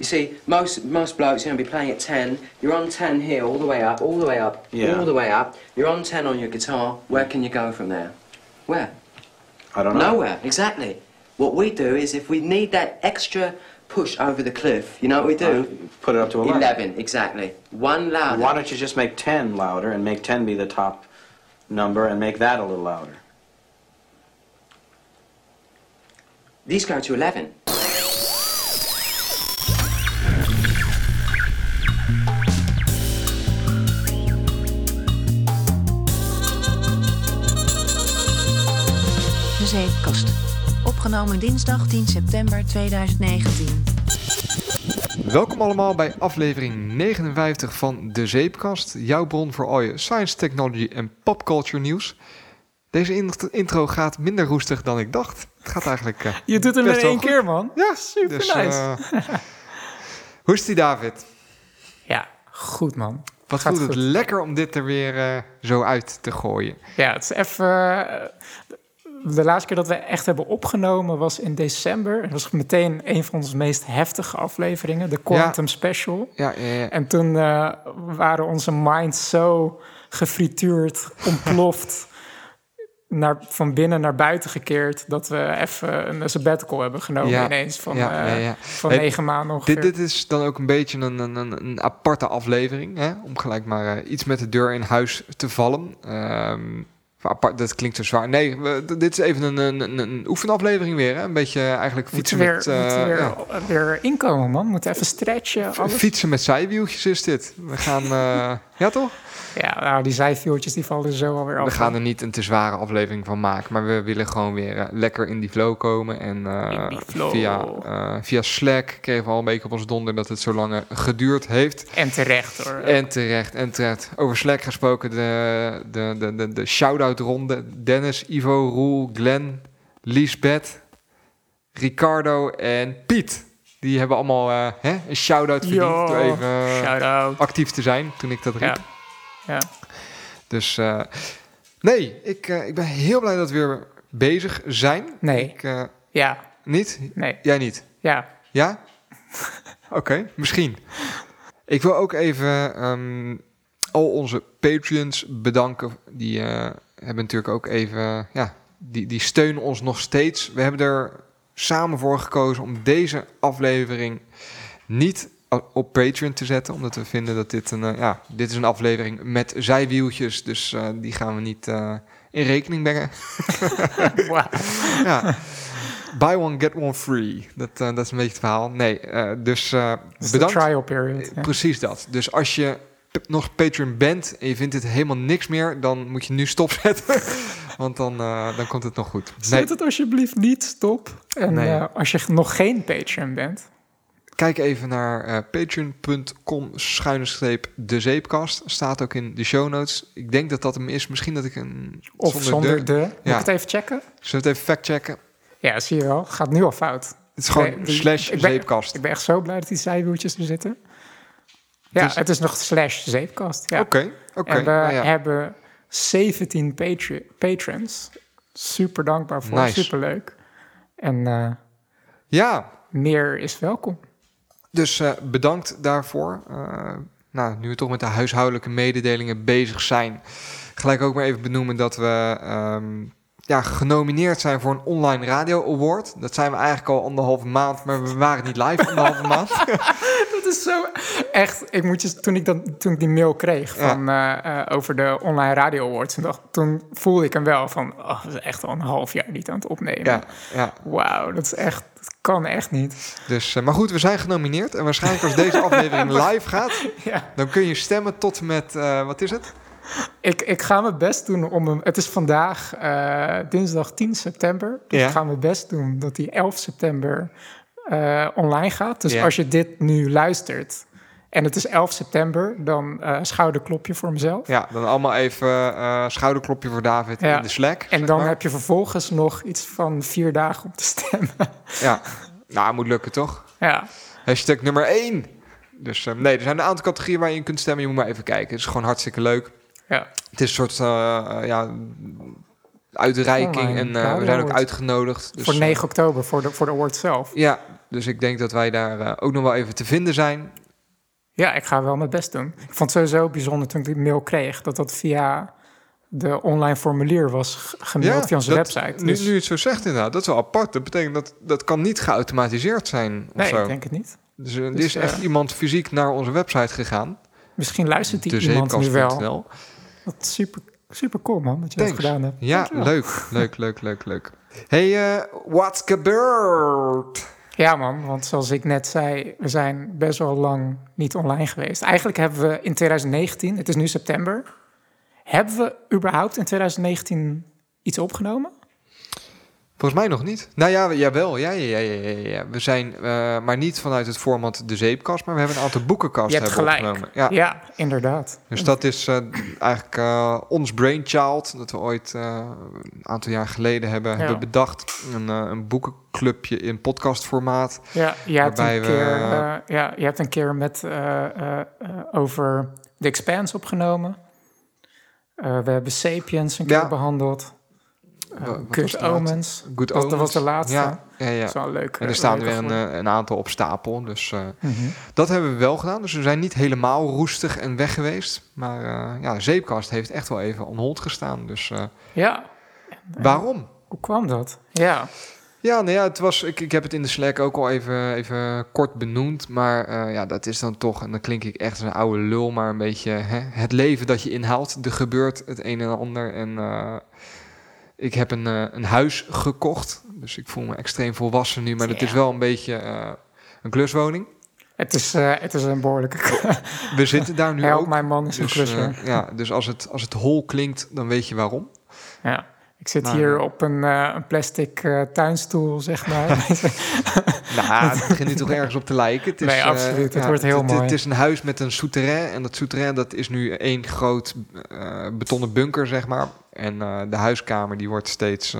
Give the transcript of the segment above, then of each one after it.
You see, most most blokes are going to be playing at 10. You're on 10 here, all the way up, all the way up, Yeah. all the way up. You're on 10 on your guitar. Where can you go from there? Where? I don't know. Nowhere, exactly. What we do is if we need that extra push over the cliff, you know what we do? Put it up to 11. 11, exactly. One louder. Why don't you just make 10 louder and make 10 be the top number and make that a little louder? These go to 11. Opgenomen dinsdag 10 september 2019. Welkom allemaal bij aflevering 59 van De Zeepkast, jouw bron voor al je science, technology en popculture nieuws. Deze in- intro gaat minder roestig dan ik dacht. Het gaat eigenlijk. eh, Je doet hem Best in wel één goed. keer, man. ja, super dus, nice. eh, hoe is die, David? Ja, goed, man. Wat Gaat voelt het goed. lekker om dit er weer eh, zo uit te gooien? Ja, het is even... De laatste keer dat we echt hebben opgenomen was in december. Dat was meteen een van onze meest heftige afleveringen, de Quantum Special. Ja. En toen eh, waren onze minds zo gefrituurd, ontploft, naar, van binnen naar buiten gekeerd, dat we even een sabbatical hebben genomen Ja, ineens van, eh, van negen maanden ongeveer. Dit, dit is dan ook een beetje een, een, aparte aflevering. Hè? Om gelijk maar eh, iets met de deur in huis te vallen. Ehm, apart, dat klinkt zo zwaar. Nee, we- dit is even een, een, oefenaflevering weer. Hè? Een beetje eigenlijk fietsen weer, met... eh, moeten weer, ja. weer inkomen, man. Moeten even stretchen, alles. Fietsen met zijwieltjes is dit. We gaan... eh, ja, toch? Ja, nou, die zijvieltjes die vallen zo alweer af. We gaan er niet een te zware aflevering van maken. Maar we willen gewoon weer eh, lekker in die flow komen. En die flow. Via, eh, via Slack kregen we al een beetje op ons donder dat het zo lang geduurd heeft. En terecht, hoor. En terecht, en terecht. Over Slack gesproken, de, de, de, de, de shout-out ronde. Dennis, Ivo, Roel, Glenn, Liesbeth, Ricardo en Piet. Die hebben allemaal hè, een shout-out verdiend Yo, door even actief te zijn toen ik dat riep. Ja. Ja. Dus eh, nee, ik, eh, ik ben heel blij dat we weer bezig zijn. Nee. Ik, eh, Ja, niet? nee, Jij niet? ja. Ja? Oké, misschien. Ik wil ook even ehm, al onze Patreons bedanken. Die hebben natuurlijk ook even, ja, die, die steunen ons nog steeds. We hebben er samen voor gekozen om deze aflevering niet op Patreon te zetten. Omdat we vinden dat dit een, eh, ja, dit is een aflevering met zijwieltjes. Dus eh, die gaan we niet eh, in rekening brengen. Ja. Buy one, get one free. Dat, dat is een beetje het verhaal. Nee, dus bedankt. trial period. Precies dat. Dus als je nog Patreon bent en je vindt het helemaal niks meer, dan moet je nu stopzetten. Want dan, dan komt het nog goed. Nee, Zet het alsjeblieft niet stop. En Nee. als je nog geen Patreon bent, kijk even naar eh, patreon.com schuine streep de zeepkast. Staat ook in de show notes. Ik denk dat dat hem is. Misschien dat ik een of zonder, de. Moet Ja. ik het even checken? Zullen we het even factchecken? Ja, zie je wel. Gaat nu al fout. Het is gewoon Nee, slash ik ben- zeepkast. Ik ben echt zo blij dat die zijwieltjes er zitten. Ja, Dus- het is nog slash zeepkast. Ja. Oké, oké. en we nou ja. hebben 17 patri- patrons. Super dankbaar voor, Nice. super leuk. En eh, ja, meer is welkom. Dus eh, bedankt daarvoor. Eh, nou, nu we toch met de huishoudelijke mededelingen bezig zijn, gelijk ook maar even benoemen dat we ehm, ja, genomineerd zijn voor een online radio award. Dat zijn we eigenlijk al anderhalve maand, maar we waren niet live anderhalve maand. Dat is zo echt. Ik moet je, toen, ik dan, toen ik die mail kreeg Ja. van, eh, eh, over de online radio awards, toen, dacht, toen voelde ik hem wel van, oh, dat is echt al een half jaar niet aan het opnemen. ja, ja. Wauw, dat is echt, dat kan echt niet. Dus, eh, maar goed, we zijn genomineerd en waarschijnlijk als deze aflevering live gaat, Ja. dan kun je stemmen tot met, wat is het? Ik, ik ga mijn best doen om hem. Het is vandaag eh, dinsdag 10 september. Dus Ja. ik ga mijn best doen dat die 11 september eh, online gaat. Dus Ja. als je dit nu luistert en het is 11 september, dan eh schouderklopje voor mezelf. Ja, dan allemaal even schouderklopje voor David Ja. in de Slack. En dan maar. heb je vervolgens nog iets van vier dagen om te stemmen. Ja, nou, moet lukken toch? ja, Hashtag nummer 1. Dus eh, nee, er zijn een aantal categorieën waar je in kunt stemmen. Je moet maar even kijken. Het is gewoon hartstikke leuk. Ja. Het is een soort eh, eh, ja, uitreiking. En eh, we zijn ook uitgenodigd. Dus, voor eh, 9 oktober, voor de, voor de award zelf. ja, dus ik denk dat wij daar eh, ook nog wel even te vinden zijn. Ja, ik ga wel mijn best doen. Ik vond het sowieso bijzonder toen ik die mail kreeg... dat dat via de online formulier was g- gemaild via onze dat- website. Nu, Dus, nu je het zo zegt inderdaad, dat is wel apart. Dat betekent dat dat kan niet geautomatiseerd zijn of nee, zo. ik denk het niet. Dus er Dus, is echt iemand fysiek naar onze website gegaan. Misschien luistert die de iemand nu wel. Wat super, super cool, man, dat je dat gedaan hebt. Ja, Dankjewel. leuk, leuk, leuk, leuk, leuk. Hey, eh what's gebeurd? Ja, man, want zoals ik net zei, we zijn best wel lang niet online geweest. Eigenlijk hebben we in 2019, het is nu september, hebben we überhaupt in 2019 iets opgenomen? Volgens mij nog niet. Nou ja, jawel. Ja, ja, ja, ja, ja, ja. We zijn, eh, maar niet vanuit het format de zeepkast, maar we hebben een aantal boekenkast Je hebt hebben gelijk. opgenomen. Ja. Ja, inderdaad. Dus dat is eh, eigenlijk eh, ons brainchild, dat we ooit eh, een aantal jaar geleden hebben, hebben bedacht. Een, eh, een boekenclubje in podcastformaat. Ja, je hebt, Waarbij een we- keer, eh, ja, je hebt een keer met, eh, eh, eh, over The Expanse opgenomen. Eh, we hebben Sapiens een keer Ja. behandeld. Wa- Uh, wat was Good? Omens. Good Dat, dat was de laatste. Ja, ja, een leuke. En er staan er weer een, eh, een aantal op stapel. Dus eh, Mhm. dat hebben we wel gedaan. Dus we zijn niet helemaal roestig en weg geweest. Maar eh, ja, de zeepkast heeft echt wel even on hold gestaan. Dus Ja, waarom? hoe kwam dat? Ja, Ja, nou ja, het was, ik, ik heb het in de Slack ook al even, even kort benoemd. Maar ja, dat is dan toch, en dan klink ik echt als een oude lul, maar een beetje hè, het leven dat je inhaalt. Er gebeurt het een en ander. En ik heb een, eh, een huis gekocht. Dus ik voel me extreem volwassen nu. Maar het is wel een beetje eh, een kluswoning. het is, eh, het is een behoorlijke... We zitten daar nu Help, ook. mijn man is een Dus, klusser. ja, dus als het, als het hol klinkt, dan weet je waarom. ja. Ik zit hier eh, op een, eh, een plastic eh, tuinstoel, zeg maar. Nou, het begint nu toch ergens op te lijken. Het is, Nee, absoluut. Het wordt heel mooi. Het is een huis met een souterrain. En dat souterrain dat is nu één groot betonnen bunker, zeg maar. En de huiskamer die wordt steeds,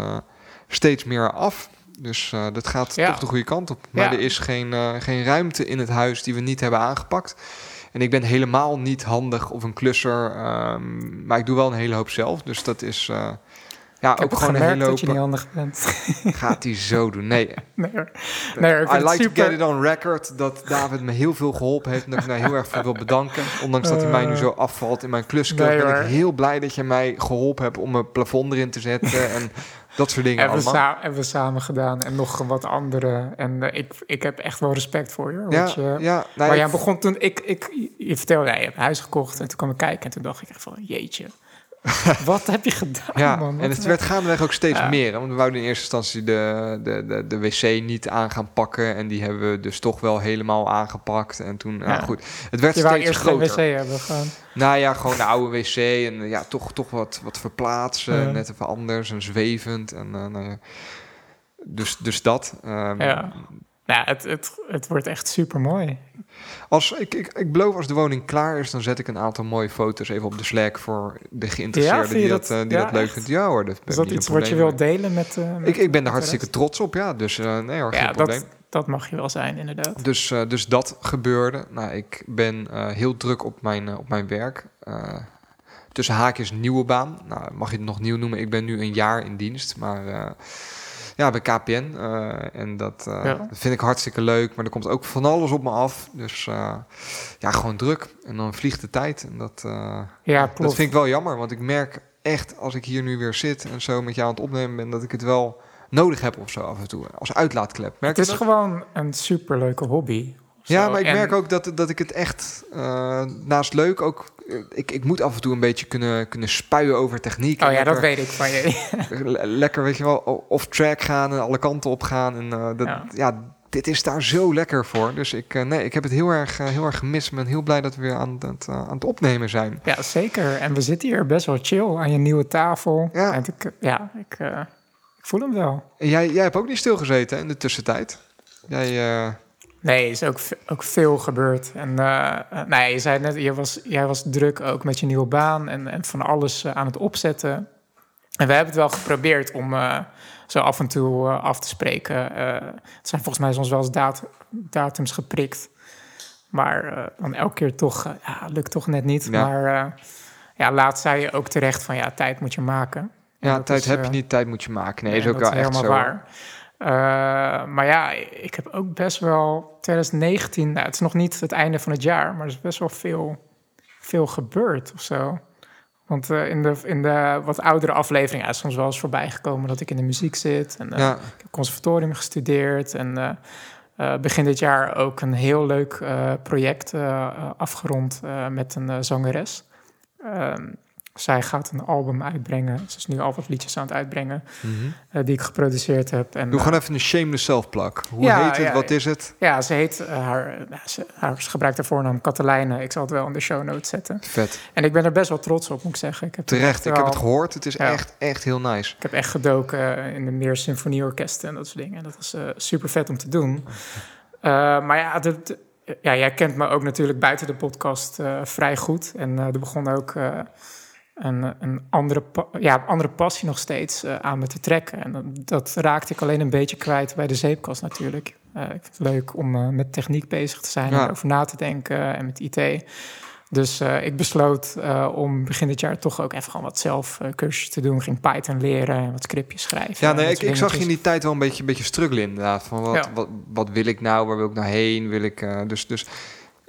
steeds meer af. Dus dat gaat Ja. toch de goede kant op. Maar Ja. er is geen, geen ruimte in het huis die we niet hebben aangepakt. En ik ben helemaal niet handig of een klusser. ehm, maar ik doe wel een hele hoop zelf. Dus dat is... ja, ik ook gewoon een gemerkt hele dat je niet handig bent. Gaat hij zo doen? Nee, nee. Nee, ik I like to get it on record dat David me heel veel geholpen heeft en dat ik daar heel erg voor wil bedanken. Ondanks dat hij mij nu zo afvalt in mijn klusclub, Nee, ben hoor. ik heel blij dat je mij geholpen hebt om mijn plafond erin te zetten en dat soort dingen Hebben we, allemaal. hebben we samen gedaan en nog wat andere. En eh, ik, ik heb echt wel respect voor je. Ja, je ja, nou, maar jij begon toen, ik, ik, je vertelde, ja, je hebt huis gekocht. En toen kwam ik kijken en toen dacht ik echt van, jeetje. Wat heb je gedaan, ja, man? en het werd gaandeweg ook steeds Ja. meer. hè, Want we wouden in eerste instantie de, de, de, de wc niet aan gaan pakken. En die hebben we dus toch wel helemaal aangepakt. En toen, nou Ja. goed, het werd je steeds eerst geen groter. wc hebben gewoon. Nou ja, gewoon de oude wc en ja, toch, toch wat, wat verplaatsen, Ja. net even anders en zwevend. En, eh, nou ja. dus, dus dat. ehm, Ja. Nou, het, het, het wordt echt super mooi. Als, ik, ik, ik beloof als de woning klaar is, dan zet ik een aantal mooie foto's even op de Slack voor de geïnteresseerden die dat, dat- eh, die ja, dat leuk vindt. Ja hoor, dat Is dat iets wat je wilt delen met, eh, met Ik, ik ben er hartstikke rest? trots op, ja. Dus eh, nee hoor, geen Ja, probleem. dat, dat mag je wel zijn, inderdaad. Dus, dus dat gebeurde. Nou, ik ben heel druk op mijn, op mijn werk. Tussen haakjes nieuwe baan. Nou, mag je het nog nieuw noemen? Ik ben nu een jaar in dienst, maar ja, bij KPN. eh, en dat, eh, Ja. dat vind ik hartstikke leuk. Maar er komt ook van alles op me af. Dus eh, ja, gewoon druk. En dan vliegt de tijd. En dat, Ja, dat klopt. vind ik wel jammer. Want ik merk echt, als ik hier nu weer zit en zo met jou aan het opnemen ben, dat ik het wel nodig heb of zo af en toe. Als uitlaatklep. Merk Het is dat? gewoon een superleuke hobby. Ja, maar ik En- merk ook dat, dat ik het echt eh, naast leuk ook. Ik, ik moet af en toe een beetje kunnen, kunnen spuien over techniek. Oh ja, dat lekker, weet ik van je. le- Lekker, weet je wel, o- off track gaan en alle kanten op gaan. En eh, dat, ja. Ja. dit is daar zo lekker voor. Dus ik, eh, nee, ik heb het heel erg, heel erg gemist. Ik ben heel blij dat we weer aan het, aan het opnemen zijn. Ja, zeker. En we zitten hier best wel chill aan je nieuwe tafel. Ja. En ik, ja, ik, ik voel hem wel. En jij, jij hebt ook niet stilgezeten hè, in de tussentijd. Jij, Nee, is ook, ook veel gebeurd. En eh, eh, nee, je zei net, je was, jij was druk ook met je nieuwe baan en, en van alles eh, aan het opzetten. En we hebben het wel geprobeerd om zo af en toe af te spreken. Het zijn volgens mij soms wel eens dat, datums geprikt. Maar dan elke keer toch, ja, lukt toch net niet. Ja. Maar ja, laatst zei je ook terecht van, ja, tijd moet je maken. En ja, tijd is, heb je niet, tijd moet je maken. Nee, is ook wel echt helemaal zo. waar. Eh, maar ja, ik heb ook best wel 2019, nou, het is nog niet het einde van het jaar, maar er is best wel veel, veel gebeurd of zo. Want eh, in, de, in de wat oudere afleveringen is soms wel eens voorbij gekomen dat ik in de muziek zit. En, eh, Ja. Ik heb conservatorium gestudeerd en begin dit jaar ook een heel leuk project afgerond met een zangeres. Ehm, zij gaat een album uitbrengen. Ze is nu al wat liedjes aan het uitbrengen eh, die ik geproduceerd heb. En, Doe eh, gewoon even een shameless self-plug. Hoe Ja, heet het? ja, Wat is het? ja, ze heet eh, haar, ze, haar, ze gebruikt haar voornaam Katelijne. Ik zal het wel in de show notes zetten. Vet. En ik ben er best wel trots op, moet ik zeggen. Ik heb er Terecht. echt Ik heb het gehoord. Het is Ja. echt, echt heel nice. Ik heb echt gedoken eh, in de meer symfonieorkesten en dat soort dingen. En dat was super vet om te doen. Eh, maar ja, de- ja, jij kent me ook natuurlijk buiten de podcast eh, vrij goed. En eh, er begon ook eh, een, een andere, ja, andere passie nog steeds eh, aan me te trekken. En dat, raakte ik alleen een beetje kwijt bij de zeepkast natuurlijk. Eh, ik vind het leuk om eh, met techniek bezig te zijn Ja. en over na te denken en met IT. Dus ik besloot om begin dit jaar toch ook even gewoon wat zelf cursus te doen. Ging Python leren en wat scriptjes schrijven. Ja, nee, ik, zag je in die tijd wel een beetje, een beetje struggelen inderdaad. Van wat, Ja. wat, wat wil ik nou? Waar wil ik nou heen? Wil ik, eh, dus,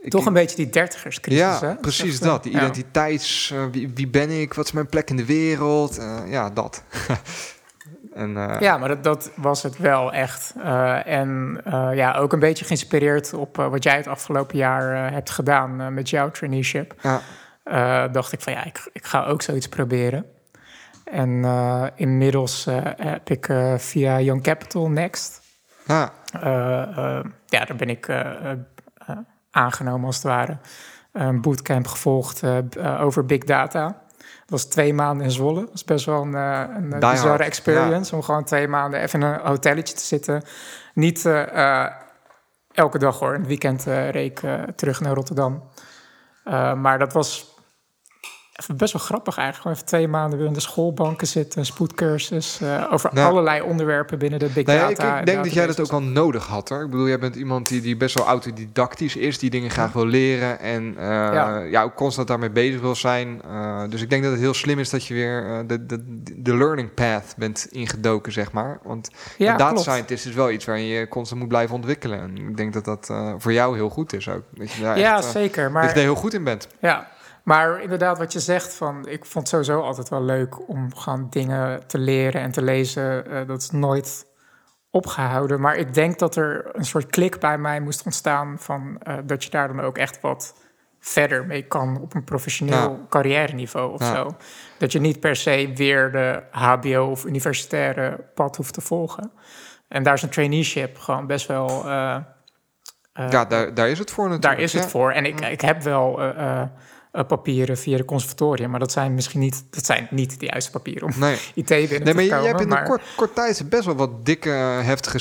ik, Toch een beetje die dertigerscrisis, Ja, hè? precies eh, dat. Die identiteits... eh, wie, wie ben ik? Wat is mijn plek in de wereld? Eh, ja, dat. en, Ja, maar dat, dat was het wel echt. En ja, ook een beetje geïnspireerd op wat jij het afgelopen jaar hebt gedaan met jouw traineeship. ja. dacht ik van ja, ik, ik ga ook zoiets proberen. En inmiddels heb ik via Young Capital Next, ja. ja, daar ben ik aangenomen als het ware. Een bootcamp gevolgd eh, eh, over big data. Dat was twee maanden in Zwolle. Dat is best wel een, eh, een bizarre hard, experience. Om gewoon twee maanden even in een hotelletje te zitten. Niet elke dag hoor. Een weekend eh, terug naar Rotterdam. Maar dat was even best wel grappig eigenlijk. Gewoon even twee maanden weer in de schoolbanken zitten. Een spoedcursus. eh, over Nou. allerlei onderwerpen binnen de big Nee, data. ik, ik en denk dat jij dat ook wel nodig had hoor. Ik bedoel, jij bent iemand die, die best wel autodidactisch is, die dingen graag wil leren en eh, ja. Ja. ook constant daarmee bezig wil zijn. Eh, dus ik denk dat het heel slim is dat je weer de, de, de learning path bent ingedoken, zeg maar. Want Ja, een data klopt. scientist is wel iets waarin je constant moet blijven ontwikkelen. En ik denk dat dat voor jou heel goed is ook. Dat je daar Ja, echt, zeker. dat Maar je daar heel goed in bent. Ja, maar inderdaad wat je zegt van... ik vond het sowieso altijd wel leuk om gewoon dingen te leren en te lezen. Eh, dat is nooit opgehouden. Maar ik denk dat er een soort klik bij mij moest ontstaan... van eh, dat je daar dan ook echt wat verder mee kan op een professioneel Ja. carrière niveau of Ja. zo. Dat je niet per se weer de hbo of universitaire pad hoeft te volgen. En daar is een traineeship gewoon best wel... eh, ja, daar, daar is het voor natuurlijk. daar is het ja. voor. En ik, ik heb wel eh, papieren via de conservatorium, maar dat zijn misschien niet, dat zijn niet de juiste papieren om Nee. IT binnen Nee, te maar je, komen. je hebt in maar- een kort, kort tijd best wel wat dikke, heftige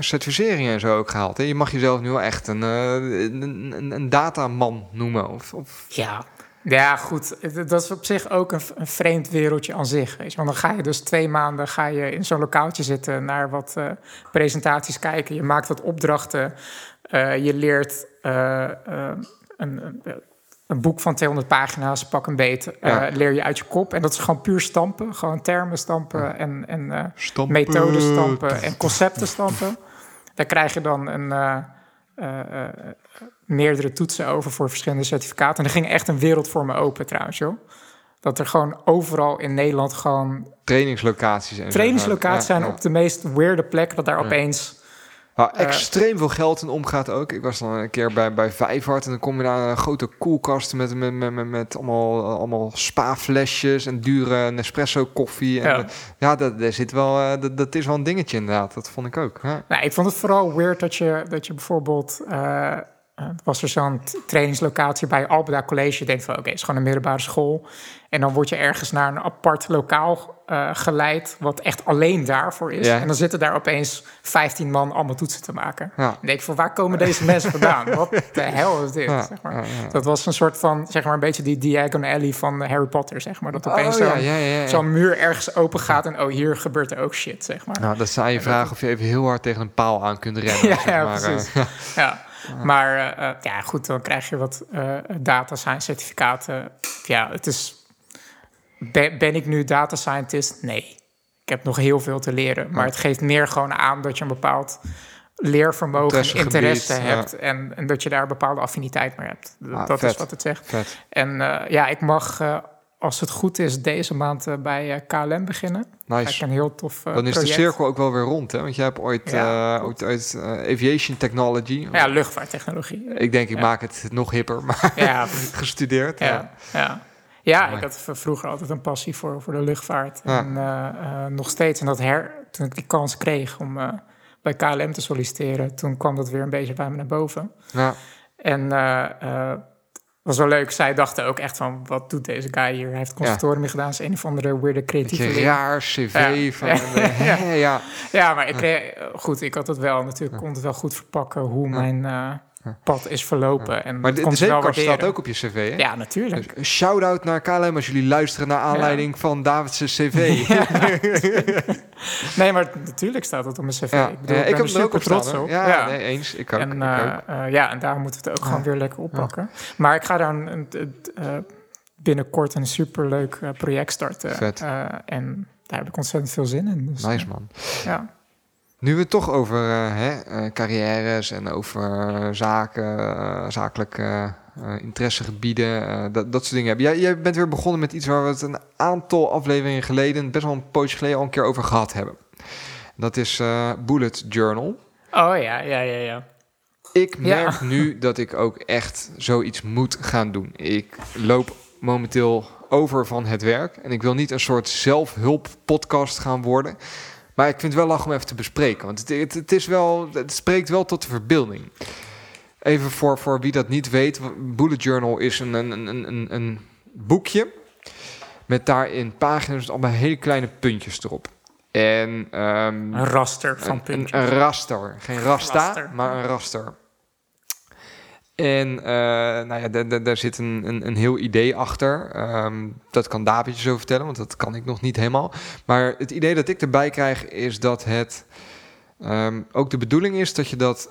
certificeringen en zo ook gehaald. Hè? Je mag jezelf nu wel echt een, eh, een, een, dataman noemen. Of, of, Ja. Ja, goed. Dat is op zich ook een, een vreemd wereldje aan zich. Weet je? Want dan ga je dus twee maanden ga je in zo'n lokaaltje zitten... naar wat eh, presentaties kijken. Je maakt wat opdrachten. Je leert een, een, een boek van 200 pagina's, pak een beet. eh, leer je uit je kop. En dat is gewoon puur stampen. Gewoon termen stampen en, en eh, Stampen. methoden stampen en concepten stampen. Daar krijg je dan een, eh, meerdere toetsen over voor verschillende certificaten. En er ging echt een wereld voor me open trouwens, joh. Dat er gewoon overal in Nederland gewoon Trainingslocaties. En trainingslocaties zijn ja. op de meest weirde plekken. Dat daar opeens... Waar eh, extreem veel geld in omgaat ook. Ik was dan een keer bij, bij Vijfhard en dan kom je naar een grote koelkast met, met, met, met, met allemaal, allemaal spa-flesjes en dure Nespresso koffie. En Ja. ja, ja dat, daar zit wel, eh, dat, dat is wel een dingetje inderdaad. Dat vond ik ook. Ja. Nou, ik vond het vooral weird dat je, dat je bijvoorbeeld... eh, eh, was er zo'n t- trainingslocatie bij Albeda College. Je denkt van, oké, het is gewoon een middelbare school. En dan word je ergens naar een apart lokaal eh, geleid... wat echt alleen daarvoor is. Ja. En dan zitten daar opeens 15 man allemaal toetsen te maken. Ja. Dan denk ik van, waar komen deze mensen vandaan? Wat de hel is dit? Ja, zeg maar. ja, ja. Dat was een soort van, zeg maar, een beetje die Diagon Alley van Harry Potter, zeg maar. Dat opeens Oh, ja, zo'n ja, ja, ja. zo'n muur ergens open gaat en oh, hier gebeurt er ook shit, zeg maar. Nou, dat zou je vragen of je even heel hard tegen een paal aan kunt rennen. Ja, zeg ja, maar. precies. Eh, Ja, maar eh, eh, ja, goed, dan krijg je wat eh, data science certificaten. Ja, het is... Ben, ben ik nu data scientist? Nee. ik heb nog heel veel te leren. Maar het geeft meer gewoon aan dat je een bepaald leervermogen en interesse ja. hebt. En, en dat je daar een bepaalde affiniteit mee hebt. Dat, Ah, dat is wat het zegt. Vet. En ja, ik mag, als het goed is, deze maand eh, bij eh, KLM beginnen. Nice. Een heel tof eh, Dan is de cirkel ook wel weer rond, hè? Want jij hebt ooit, Ja, ooit uit aviation technology. Ja, luchtvaarttechnologie. Ik denk, ik Ja. maak het nog hipper, maar Ja, gestudeerd. ja, ja. Ja, ik had vroeger altijd een passie voor, voor de luchtvaart. En nog steeds. En dat her, toen ik die kans kreeg om bij KLM te solliciteren, toen kwam dat weer een beetje bij me naar boven. Ja. En was wel leuk. Zij dachten ook echt van, wat doet deze guy hier? Hij heeft conservatorium gedaan, is een of andere weirde creatieve ding. raar cv Ja. van... hè, ja. Ja, maar ik eh, goed, ik had het wel natuurlijk, kon het wel goed verpakken hoe mijn eh, pad is verlopen. En Maar dat de, zeepkast staat ook op je cv, hè? Ja, natuurlijk. Dus shout-out naar KLM als jullie luisteren naar aanleiding van David's cv. Ja, Nee, maar natuurlijk staat het op mijn cv. ja. Ik, bedoel, ik, ik ben heb er ook op trots op. Ja, Nee, eens. Ik ook. en ik ook. eh, ja, en daar moeten we het ook gewoon weer lekker oppakken. Maar ik ga daar een, eh, binnenkort een superleuk project starten. Vet. En daar heb ik ontzettend veel zin in. Dus, Nice, man. ja. Nu we het toch over eh, hè, eh, carrières en over eh, zaken, zakelijke interessegebieden, dat, dat soort dingen hebben. Jij, jij bent weer begonnen met iets waar we het een aantal afleveringen geleden, best wel een poosje geleden, al een keer over gehad hebben. Dat is Bullet Journal. Oh ja, ja, ja, ja. Ik Ja. merk nu dat ik ook echt zoiets moet gaan doen. Ik loop momenteel over van het werk en ik wil niet een soort zelfhulp-podcast gaan worden. Maar ik vind het wel lach om even te bespreken, want het, het, het is wel, het spreekt wel tot de verbeelding. Even voor, voor wie dat niet weet, Bullet Journal is een, een, een, een, een boekje met daarin pagina's met allemaal hele kleine puntjes erop. En ehm, Een raster van puntjes. een, een raster. Geen rasta, Raster. maar een raster. En eh, nou ja, da- da- daar zit een, een, een heel idee achter. Ehm, dat kan David je zo vertellen, want dat kan ik nog niet helemaal. Maar het idee dat ik erbij krijg is dat het ehm, ook de bedoeling is dat je dat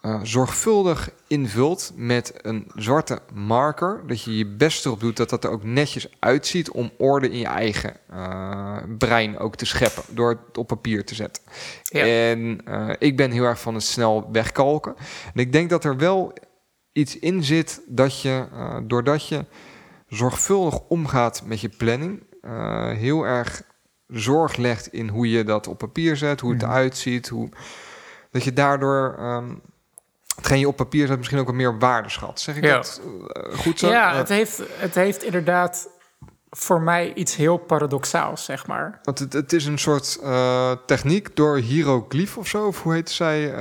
eh, zorgvuldig invult met een zwarte marker. Dat je je best erop doet dat dat er ook netjes uitziet om orde in je eigen eh, brein ook te scheppen. Door het op papier te zetten. Ja. En eh, ik ben heel erg van het snel wegkalken. En ik denk dat er wel iets in zit dat je, doordat je zorgvuldig omgaat met je planning, heel erg zorg legt in hoe je dat op papier zet, hoe het Mhm. eruit ziet, hoe, dat je daardoor ehm, hetgeen je op papier zet misschien ook wat meer waarde schat. Zeg ik Ja. dat eh, goed zo? Ja, Eh, het heeft, het heeft inderdaad voor mij iets heel paradoxaals, zeg maar. Want het, het is een soort eh, techniek door hieroglyph of zo, of hoe heet zij?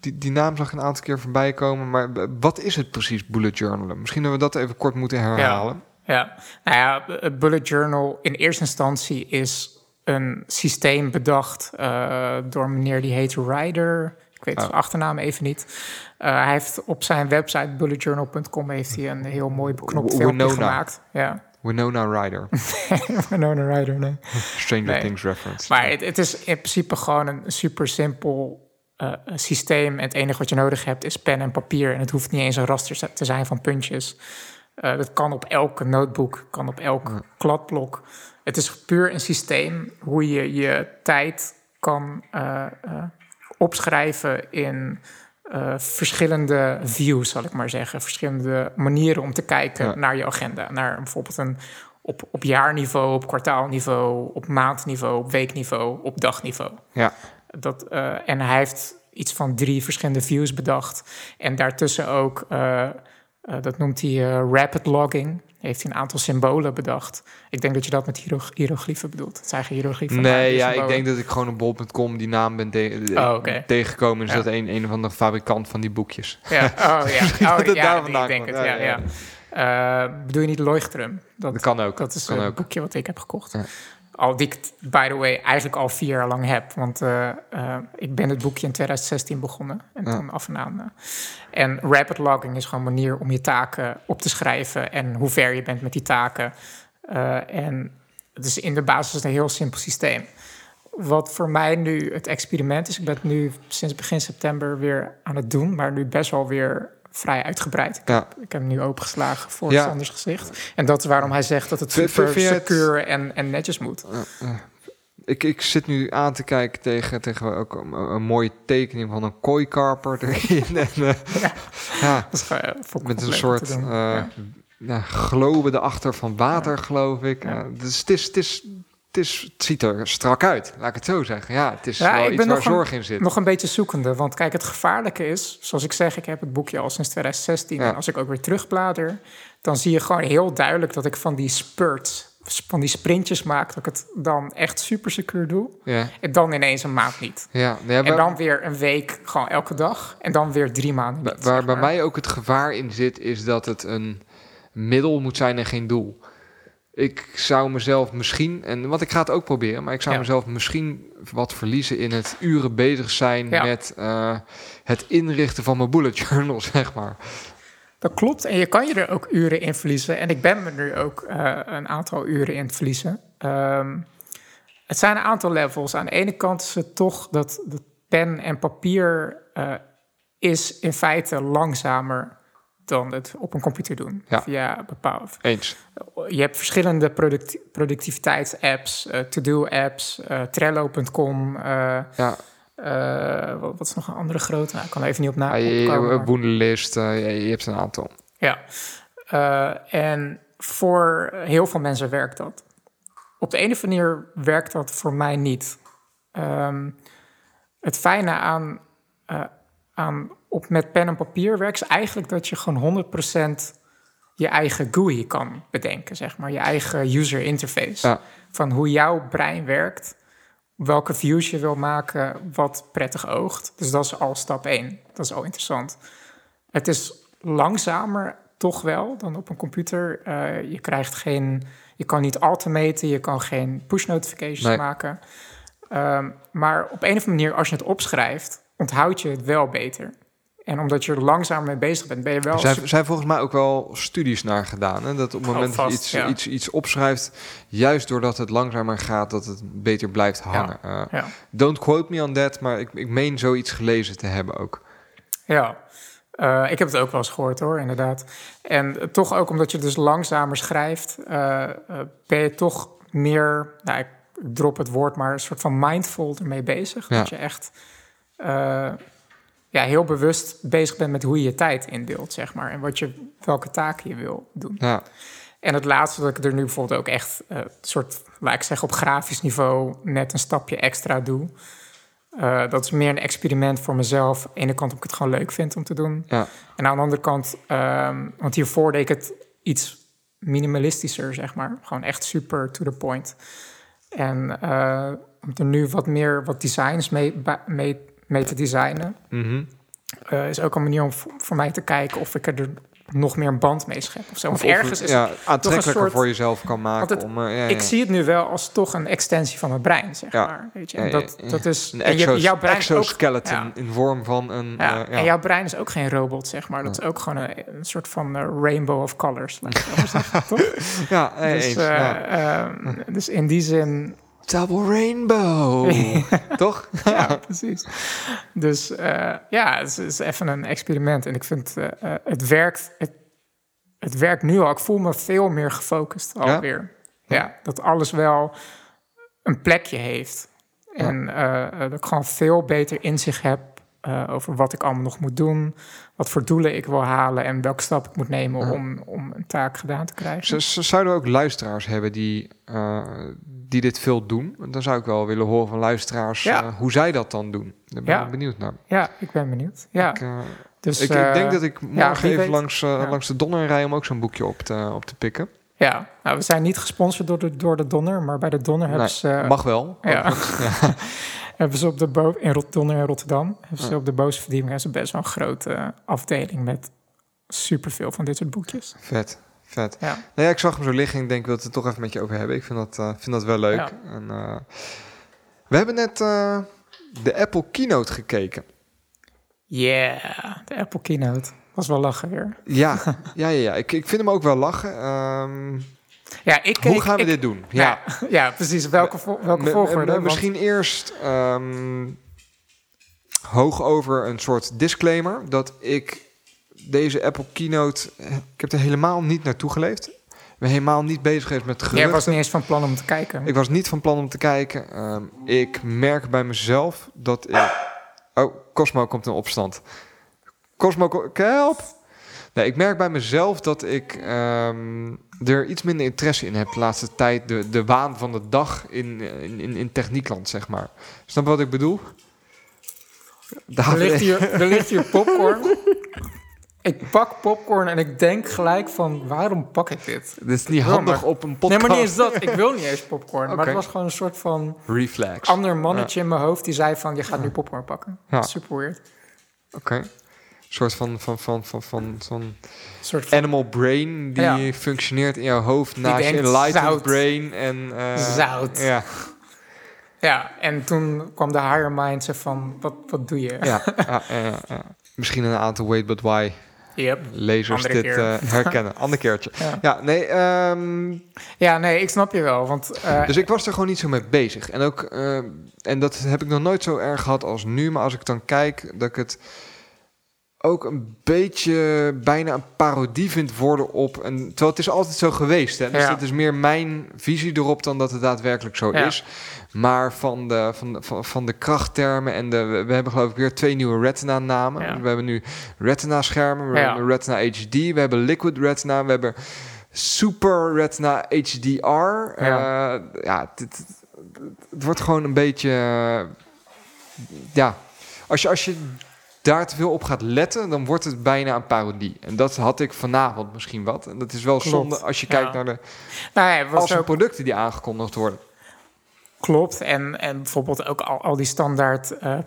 Die, die naam zag ik een aantal keer voorbij komen. Maar wat is het precies, bullet journalen? Misschien dat we dat even kort moeten herhalen. Ja, nou ja, het bullet journal in eerste instantie is een systeem bedacht eh, door meneer die heet Ryder. Ik weet Oh. zijn achternaam even niet. Eh, hij heeft op zijn website bulletjournal.com heeft hij een heel mooi beknopt filmpje gemaakt. Ja, Winona Ryder, Winona Ryder, nee. Stranger Nee. Things reference. Maar het, het is in principe gewoon een super simpel eh, systeem. En het enige wat je nodig hebt is pen en papier. En het hoeft niet eens een raster te zijn van puntjes. Eh, dat kan op elke notebook, kan op elk kladblok. Het is puur een systeem hoe je je tijd kan opschrijven in eh, verschillende views, zal ik maar zeggen. Verschillende manieren om te kijken Ja. naar je agenda. Naar bijvoorbeeld een op, op jaarniveau, op kwartaalniveau, op maandniveau, op weekniveau, op dagniveau. Ja, Dat, eh, en hij heeft iets van drie verschillende views bedacht. En daartussen ook, eh, dat noemt hij rapid logging. Heeft hij een aantal symbolen bedacht. Ik denk dat je dat met hiero hieroglyphen bedoelt. Het zijn geen hieroglyphen. nee, ja, ik denk dat ik gewoon op bol.com die naam ben te- Oh, tegengekomen. Is Ja. dat een, een of andere fabrikant van die boekjes? Ja, oh ja, oh, dat ja ik denk het. Ja, Ja. Eh, bedoel je niet Leuchtturm? Dat, Dat kan ook. Dat is kan een ook. boekje wat ik heb gekocht. Ja. Al die ik, by the way, eigenlijk al vier jaar lang heb. Want eh, eh, ik ben het boekje in 2016 begonnen. En Ja. toen af en aan. eh. En rapid logging is gewoon een manier om je taken op te schrijven. En hoe ver je bent met die taken. En het is in de basis een heel simpel systeem. Wat voor mij nu het experiment is, ik ben het nu sinds begin september weer aan het doen, maar nu best wel weer vrij uitgebreid. Ik, Ja. heb, ik heb hem nu opengeslagen voor Ja. Sanders gezicht. En dat is waarom hij zegt dat het super het- en, en netjes moet. Ik, ik zit nu aan te kijken tegen, tegen ook een, een mooie tekening van een kooikarper erin. en, eh, ja. Dat is gewoon, eh, met een soort eh Ja. globe erachter van water, geloof ik. Dus het, is, het, is, het, is, het ziet er strak uit, laat ik het zo zeggen. Ja, het is Ja, wel ik iets ben waar nog een- zorg in zit. Nog een beetje zoekende, want kijk, het gevaarlijke is, zoals ik zeg, ik heb het boekje al sinds 2016. Ja. En als ik ook weer terugblader, dan zie je gewoon heel duidelijk dat ik van die spurts, van die sprintjes maak, dat ik het dan echt super secuur doe. Ja, En dan ineens een maand niet. ja, En waar- dan weer een week, gewoon elke dag. En dan weer drie maanden niet, Waar zeg bij mij ook het gevaar in zit, is dat het een middel moet zijn en geen doel. Ik zou mezelf misschien, en want ik ga het ook proberen, maar ik zou Ja. mezelf misschien wat verliezen in het uren bezig zijn Ja. met eh, het inrichten van mijn bullet journal, zeg maar. Dat klopt. En je kan je er ook uren in verliezen. En ik ben me nu ook eh, een aantal uren in het verliezen. Ehm, het zijn een aantal levels. Aan de ene kant is het toch dat de pen en papier eh, is in feite langzamer dan het op een computer doen. Ja. Via bepaalde. Eens. Je hebt verschillende product, productiviteitsapps, eh, to-do-apps, eh, Trello.com. eh, Ja, wat, wat is nog een andere grote? Nou, ik kan er even niet op na. ja je, opkomen, je, hebt een aantal. Ja, en voor heel veel mensen werkt dat. Op de ene manier werkt dat voor mij niet. Ehm, het fijne aan, aan op met pen en papier werk is eigenlijk dat je gewoon 100% je eigen GUI kan bedenken, zeg maar. Je eigen user interface. Ja. Van hoe jouw brein werkt, welke views je wil maken, wat prettig oogt. Dus dat is al stap 1. Dat is al interessant. Het is langzamer toch wel dan op een computer. Eh, je krijgt geen, je kan niet automaten, je kan geen push notifications Nee. maken. Ehm, maar op een of andere manier, als je het opschrijft, onthoud je het wel beter. En omdat je er langzamer mee bezig bent, ben je wel. Er zijn, zijn volgens mij ook wel studies naar gedaan. Hè? Dat op het Oh, moment dat je iets, ja. iets, iets opschrijft, juist doordat het langzamer gaat, dat het beter blijft hangen. Eh, Ja. don't quote me on that, maar ik, ik meen zoiets gelezen te hebben ook. Ja, Eh, ik heb het ook wel eens gehoord hoor, inderdaad. En toch ook omdat je dus langzamer schrijft, eh, ben je toch meer, nou, ik drop het woord, maar een soort van mindful ermee bezig. Dat je echt ja, heel bewust bezig bent met hoe je je tijd indeelt, zeg maar. En wat je, welke taken je wil doen. Ja, En het laatste dat ik er nu bijvoorbeeld ook echt eh, soort, laat ik zeggen, op grafisch niveau net een stapje extra doe. Eh, dat is meer een experiment voor mezelf. Aan de ene kant omdat ik het gewoon leuk vind om te doen. ja. En aan de andere kant, ehm, want hiervoor deed ik het iets minimalistischer, zeg maar. Gewoon echt super to the point. En eh, om er nu wat meer wat designs mee, mee, mee te designen, Mhm. eh, is ook een manier om voor mij te kijken of ik er nog meer een band mee schep. Of zo. Want Of- of ergens is ja, het aantrekkelijker soort- voor jezelf kan maken. Het- om, eh, ja, ik zie het nu wel als toch een extensie van mijn brein, zeg maar. Weet je? En dat, dat is... Een en jouw brein is ook- exoskeleton ja. in vorm van een... Eh, ja. en jouw brein is ook geen robot, zeg maar. Dat is ook gewoon een, een soort van rainbow of colors. laat ik het zo maar zeggen, toch? ja, Dus, eens. eh, ehm, dus in die zin, Double rainbow. Toch? ja, precies. Dus eh, ja, het is, het is even een experiment. En ik vind, eh, eh, het werkt... Het, het werkt nu al. Ik voel me veel meer gefocust alweer. Ja, dat alles wel een plekje heeft. En dat ik gewoon veel beter inzicht heb over wat ik allemaal nog moet doen, wat voor doelen ik wil halen en welke stap ik moet nemen om, om een taak gedaan te krijgen. Zouden we ook luisteraars hebben die, eh, die dit veel doen? Dan zou ik wel willen horen van luisteraars Ja. eh, hoe zij dat dan doen. Daar ben Ja. ik benieuwd naar. Ja, ik ben benieuwd. Ja, Ik, eh, dus, ik, ik denk dat ik morgen even langs, langs de Donner rij om ook zo'n boekje op te, op te pikken. Ja, nou, we zijn niet gesponsord door de, door de Donner, maar bij de Donner hebben Nee, ze... Mag wel. Ja. hebben ze op de bo in Rot Donner in Rotterdam, hebben ze op de bovenverdieping hebben ze best wel een grote afdeling met superveel van dit soort boekjes. Vet, vet. Ja. Nou ja, ik zag hem zo liggen en ik denk, ik wil het er toch even met je over hebben. Ik vind dat, eh, vind dat wel leuk. Ja. En, eh, we hebben net eh, de Apple Keynote gekeken. Yeah, de Apple Keynote. Was wel lachen weer. Ja, ja, ja, ja. Ik, ik vind hem ook wel lachen. Ehm, Ja, ik hoe gaan we ik- dit doen? Ja, ja precies. Welke, vo- welke volgorde? Want- misschien eerst ehm, hoog over een soort disclaimer dat ik deze Apple Keynote, eh, ik heb er helemaal niet naartoe geleefd. helemaal niet bezig geweest met Jij geruchten. was niet eens van plan om te kijken. Ik was niet van plan om te kijken. Ehm, ik merk bij mezelf dat ik... Oh, Cosmo komt in opstand. Cosmo, help! Nee, ik merk bij mezelf dat ik ehm, er iets minder interesse in heb de laatste tijd. De, de waan van de dag in, in, in, in techniekland, zeg maar. Snap je wat ik bedoel? David- ligt, hier, er ligt hier popcorn. ik pak popcorn en ik denk gelijk van, waarom pak ik dit? Dit is niet handig maar- op een podcast. Nee, maar niet eens dat. Ik wil niet eens popcorn. Maar het was gewoon een soort van Reflex. ander mannetje in mijn hoofd die zei van, je gaat nu popcorn pakken. Ja. Super weird. Oké. Soort van, van, van, van, van, van Een soort van animal brain die Ja. functioneert in jouw hoofd naast je enlightened zout. brain. En, eh, Zout. Ja, Ja, en toen kwam de higher mind zo van, wat, wat doe je? ja. Misschien een aantal Wait But Why Yep. lezers Andere dit eh, herkennen. Ander keertje. Ja. Ja, nee, ehm, Ja, nee, ik snap je wel. Want eh, dus ik was er gewoon niet zo mee bezig. En ook, en dat heb ik nog nooit zo erg gehad als nu. Maar als ik dan kijk, dat ik het ook een beetje bijna een parodie vind worden op... Een, terwijl het is altijd zo geweest. Hè? Dus Ja. dat is meer mijn visie erop dan dat het daadwerkelijk zo Ja. is. Maar van de, van, de, van, van de krachttermen en de... We hebben geloof ik weer twee nieuwe Retina-namen. Ja. We hebben nu Retina-schermen, we hebben Retina HD, we hebben Liquid Retina, we hebben Super Retina HDR. Ja. Ja, ja het, het- wordt gewoon een beetje... eh, ja, als je, als je daar te veel op gaat letten, dan wordt het bijna een parodie. En dat had ik vanavond misschien wat. En dat is wel Klopt. zonde als je kijkt Ja. naar de nou ja, was als ook, producten die aangekondigd worden. Klopt. En, en bijvoorbeeld ook al, al die standaard eh,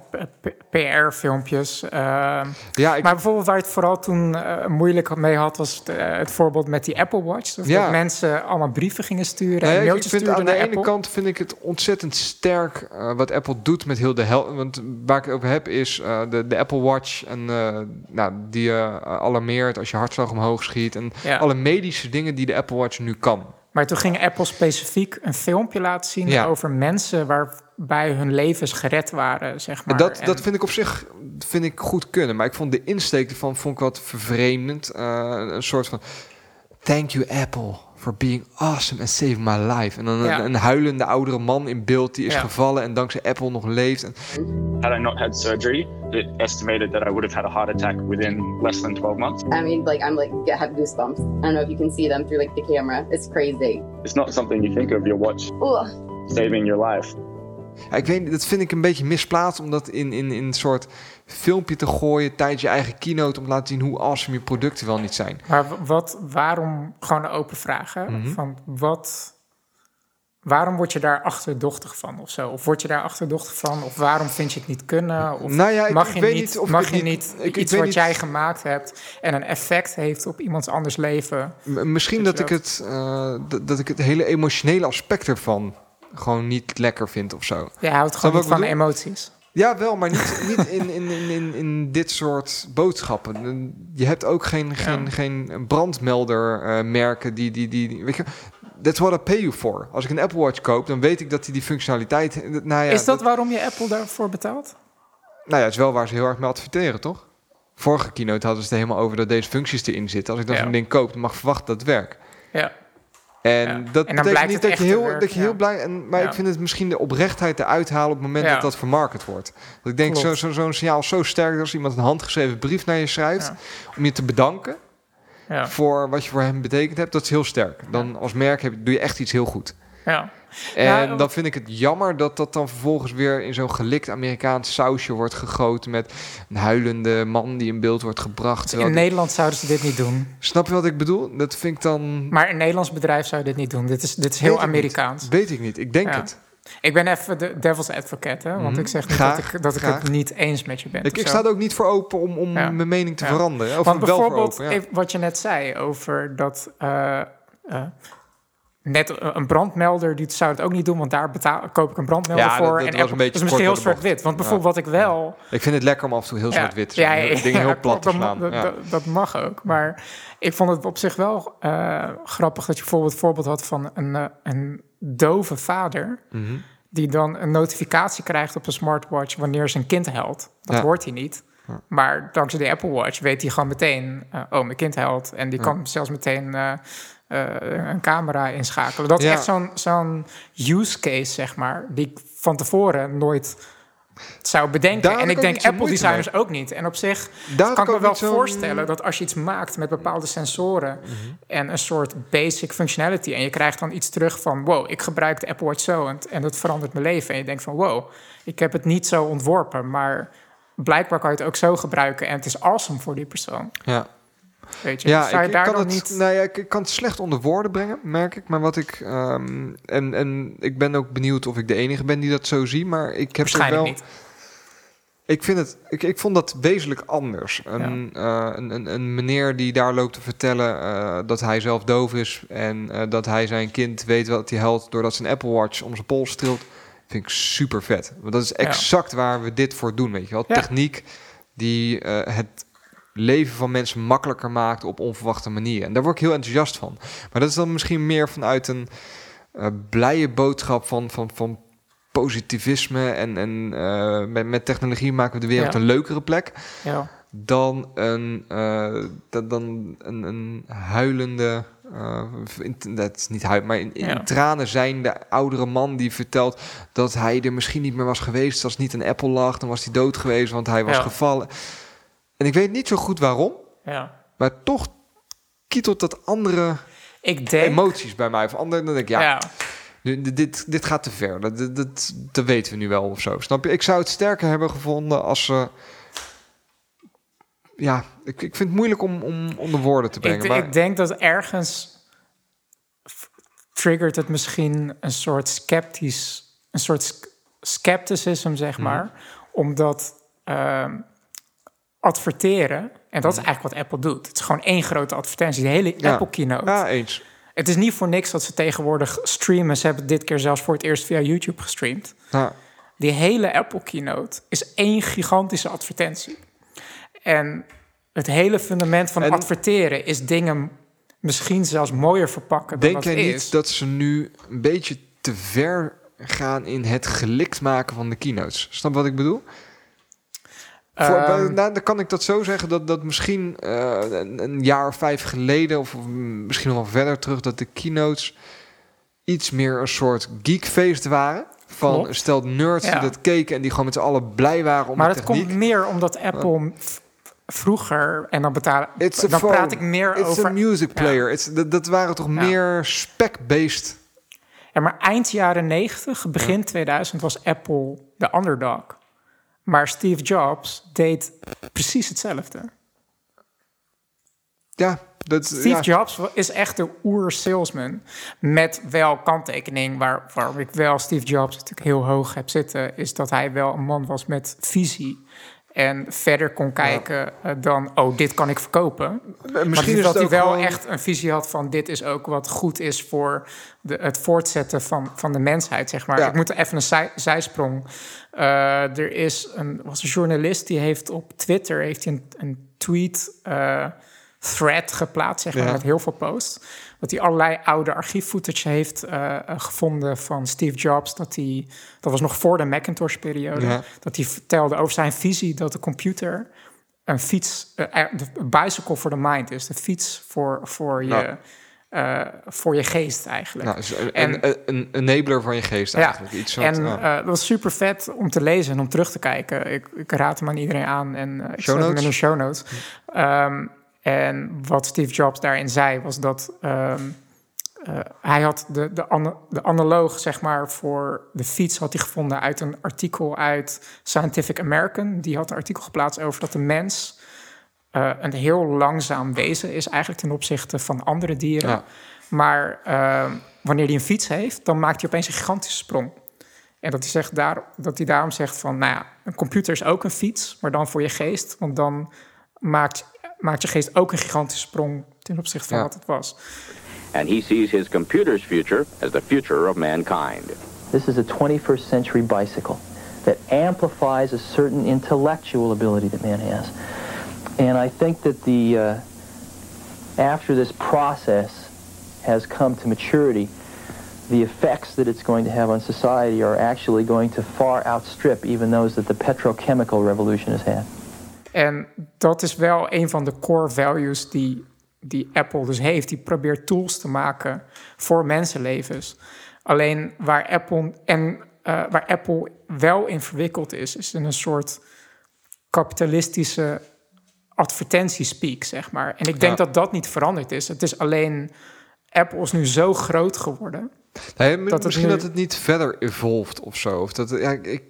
PR-filmpjes. Ja, ik, maar bijvoorbeeld waar het vooral toen eh, moeilijk mee had... was het, eh, het voorbeeld met die Apple Watch. Dus Ja. dat mensen allemaal brieven gingen sturen... Nee, en ik- ik mailtjes vind sturen aan de ene Apple. kant vind ik het ontzettend sterk eh, wat Apple doet met heel de hel. Want waar ik het over heb is eh, de, de Apple Watch en eh, nou, die je alarmeert als je hartslag omhoog schiet en Ja. alle medische dingen die de Apple Watch nu kan. Maar toen ging Apple specifiek een filmpje laten zien... Ja. over mensen waarbij hun levens gered waren, zeg maar. dat, En- dat vind ik op zich vind ik goed kunnen, maar ik vond de insteek ervan vond ik wat vervreemdend. Eh, een soort van thank you Apple for being awesome and saving my life. En dan een, Ja. een huilende oudere man in beeld die is Ja. gevallen en dankzij Apple nog leeft. En, Had I not had surgery, it estimated that I would have had a heart attack within less than 12 months. I mean, like I'm like get have goosebumps. I don't know if you can see them through like the camera. It's crazy. It's not something you think of your watch Ugh. saving your life. Ja, ik weet niet, dat vind ik een beetje misplaatst om dat in, in, in een soort filmpje te gooien tijdens je eigen keynote om te laten zien hoe awesome je producten wel niet zijn. Maar wat, waarom, gewoon een open vraag, hè? Mhm. Van wat, waarom word je daar achterdochtig van of zo? Of word je daar achterdochtig van? Of waarom vind je het niet kunnen? Of Nou ja, ik- mag ik je weet niet, of mag je niet ik- iets wat niet- jij gemaakt hebt en een effect heeft op iemands anders leven? M- misschien Dat ik, het, eh, dat, dat ik het hele emotionele aspect ervan gewoon niet lekker vind of zo. Je houdt gewoon niet van bedoel? emoties. Ja, wel, maar niet, niet in, in, in, in, dit soort boodschappen. Je hebt ook geen, geen, geen brandmelder eh, merken die, die, die, Weet je, that's what I pay you for. Als ik een Apple Watch koop, dan weet ik dat hij die functionaliteit... Nou ja, is dat waarom je Apple daarvoor betaalt? Nou ja, het is wel waar ze heel erg mee adverteren, toch? Vorige keynote hadden ze het helemaal over dat deze functies erin zitten. Als ik dan Ja. zo'n ding koop, dan mag ik verwachten dat het werkt. Ja. En Ja. dat En betekent niet dat je, heel, werk, dat je ja. heel blij... En, maar Ja. ik vind het misschien de oprechtheid eruit halen op het moment dat dat vermarkt wordt. Dat ik denk, zo'n zo, zo'n signaal is zo sterk als iemand een handgeschreven brief naar je schrijft... Om je te bedanken Ja. voor wat je voor hem betekend hebt, dat is heel sterk. Dan als merk heb, doe je echt iets heel goed. ja. En Ja, dan vind ik het jammer dat dat dan vervolgens weer in zo'n gelikt Amerikaans sausje wordt gegoten met een huilende man die in beeld wordt gebracht. In Nederland zouden ze dit niet doen. Snap je wat ik bedoel? Dat vind ik dan... Maar een Nederlands bedrijf zou dit niet doen. Dit is, dit is heel Weet ik niet. Amerikaans. Weet ik niet. Ik denk Ja. het. Ik ben even de devil's advocate, hè? want Mhm. ik zeg niet Graag, dat ik, dat ik het niet eens met je ben. Ik, ik sta er ook niet voor open om, om Ja. mijn mening te Ja. veranderen. Of Want wel voor bijvoorbeeld, open, ja. wat je net zei over dat... eh, eh, net een brandmelder, die zou het ook niet doen, want daar betaal, koop ik een brandmelder Ja, dat- voor. dat en was een beetje misschien heel zwart-wit. Want bijvoorbeeld wat ik wel... Ik vind het lekker om af en toe heel Ja, zwart-wit te zijn. ja, Dingen heel plat te slaan. dat, Ja. dat, mag ook. Maar ik vond het op zich wel eh, grappig dat je bijvoorbeeld het voorbeeld had van een, eh, een dove vader... Mhm. die dan een notificatie krijgt op zijn smartwatch wanneer zijn kind huilt. Dat hoort hij niet. Maar dankzij de Apple Watch weet hij gewoon meteen... eh, oh, mijn kind huilt. En die kan zelfs meteen eh, een camera inschakelen. Dat is Ja. echt zo'n zo'n use case, zeg maar, die ik van tevoren nooit zou bedenken. Daar en ik denk Apple designers ook niet. En op zich kan ik me wel voorstellen dat als je iets maakt met bepaalde sensoren Mhm. en een soort basic functionality en je krijgt dan iets terug van wow, ik gebruik de Apple Watch zo en, en dat verandert mijn leven. En je denkt van wow, ik heb het niet zo ontworpen, maar blijkbaar kan je het ook zo gebruiken en het is awesome voor die persoon. Ja. Weet je, Ja, ik, kan het, niet... nou ja, ik, ik kan het slecht onder woorden brengen, merk ik. Maar wat ik. ehm, en, en ik ben ook benieuwd of ik de enige ben die dat zo zie. Maar ik heb er Waarschijnlijk wel. niet. Ik vind het. Ik, ik vond dat wezenlijk anders. Een, eh, een, een, een meneer die daar loopt te vertellen eh, dat hij zelf doof is. En eh, dat hij zijn kind weet wat hij helpt doordat zijn Apple Watch om zijn pols trilt. Vind ik super vet. Want dat is exact waar we dit voor doen. Weet je wel? Techniek die het leven van mensen makkelijker maakt op onverwachte manieren. En daar word ik heel enthousiast van. Maar dat is dan misschien meer vanuit een eh, blije boodschap van, van, van positivisme. En, en eh, met, met technologie maken we de wereld Ja. een leukere plek. Ja. Dan een, eh, dan, dan een, een huilende. in, dat is niet huil, maar in, in Ja. tranen zijn de oudere man die vertelt dat hij er misschien niet meer was geweest als niet een Apple lag. Dan was hij dood geweest, want hij was gevallen. En ik weet niet zo goed waarom, ja. maar toch kietelt dat andere Ik denk... emoties bij mij. Of andere, dan denk ik, ja, ja. nu, dit- dit, gaat te ver. Dat, dat, dat, weten we nu wel of zo. Snap je? Ik zou het sterker hebben gevonden als ze. Ja, ik, ik vind het moeilijk om, om onder woorden te brengen. Ik, maar ik denk dat ergens triggert het misschien een soort sceptisch, een soort sk- scepticism, zeg Mhm. maar, omdat ehm, adverteren, en dat is Mhm. eigenlijk wat Apple doet. Het is gewoon één grote advertentie, de hele Ja. Apple keynote. ja, eens. Het is niet voor niks dat ze tegenwoordig streamen. Ze hebben dit keer zelfs voor het eerst via YouTube gestreamd. Ja, Die hele Apple keynote is één gigantische advertentie. En het hele fundament van En- adverteren is dingen misschien zelfs mooier verpakken dan denk jij niet is. dat ze nu een beetje te ver gaan in het gelikt maken van de keynotes? Snap wat ik bedoel? Voor, Ehm, nou, dan kan ik dat zo zeggen dat, dat misschien eh, een, een jaar of vijf geleden, of misschien nog wel verder terug, dat de keynotes iets meer een soort geekfeest waren. Van Klopt. stel nerds Ja. die dat keken en die gewoon met z'n allen blij waren om maar het techniek. komt meer omdat Apple vroeger, en dan betalen, It's dan phone. praat ik meer It's over... a music Ja. player. It's, dat, dat waren toch Ja. meer spec-based. Ja, maar eind jaren 90, begin 2000 was Apple de underdog. Maar Steve Jobs deed precies hetzelfde. Ja, dat Steve ja. Jobs is echt de oer-salesman. Met wel kanttekening, waar, waarom ik wel Steve Jobs natuurlijk heel hoog heb zitten... is dat hij wel een man was met visie. En verder kon kijken eh, dan, oh, dit kan ik verkopen. Misschien maar dat hij wel gewoon- echt een visie had van... dit is ook wat goed is voor de, het voortzetten van, van de mensheid, zeg maar. Ja. Ik moet even een zij, zijsprong. Eh, er is een, was een journalist die heeft op Twitter heeft een, een tweet... eh, thread geplaatst, zeg maar, Ja. met heel veel posts. Dat hij allerlei oude archieffootage heeft eh, gevonden van Steve Jobs. Dat, hij, dat was nog voor de Macintosh-periode. Ja. Dat hij vertelde over zijn visie dat de computer een fiets, de bicycle for the mind is. De fiets voor, voor, je. Eh, voor je geest eigenlijk. Nou, dus een, En- een, een enabler van je geest eigenlijk. Iets wat, en eh, dat was super vet om te lezen en om terug te kijken. Ik, ik raad hem aan iedereen aan en eh, ik Show zet hem notes? in de show notes. Ehm, en wat Steve Jobs daarin zei was dat ehm, eh, hij had de, de, ana- de analoog zeg maar voor de fiets had hij gevonden uit een artikel uit Scientific American. Die had een artikel geplaatst over dat de mens eh, een heel langzaam wezen is eigenlijk ten opzichte van andere dieren. Ja. Maar ehm, wanneer hij een fiets heeft, dan maakt hij opeens een gigantische sprong. En dat hij, zegt daar, dat hij daarom zegt van, nou ja, een computer is ook een fiets, maar dan voor je geest. Want dan maakt, maakt je geest ook een gigantische sprong ten opzichte van Ja. wat het was. and he sees his computer's future as the future of mankind. This is a 21st century bicycle that amplifies a certain intellectual ability that man has. And I think that the uh, after this process has come to maturity, the effects that it's going to have on society are actually going to far outstrip even those that the petrochemical revolution has had. En dat is wel een van de core values die die Apple dus heeft. Die probeert tools te maken voor mensenlevens. Alleen waar Apple, en, eh, waar Apple wel in verwikkeld is, is in een soort kapitalistische advertentiespeak, zeg maar. En ik denk Ja. dat dat niet veranderd is. Het is alleen, Apple is nu zo groot geworden. Nee, dat misschien nu- dat het niet verder evolved of zo. Of dat, ja, ik,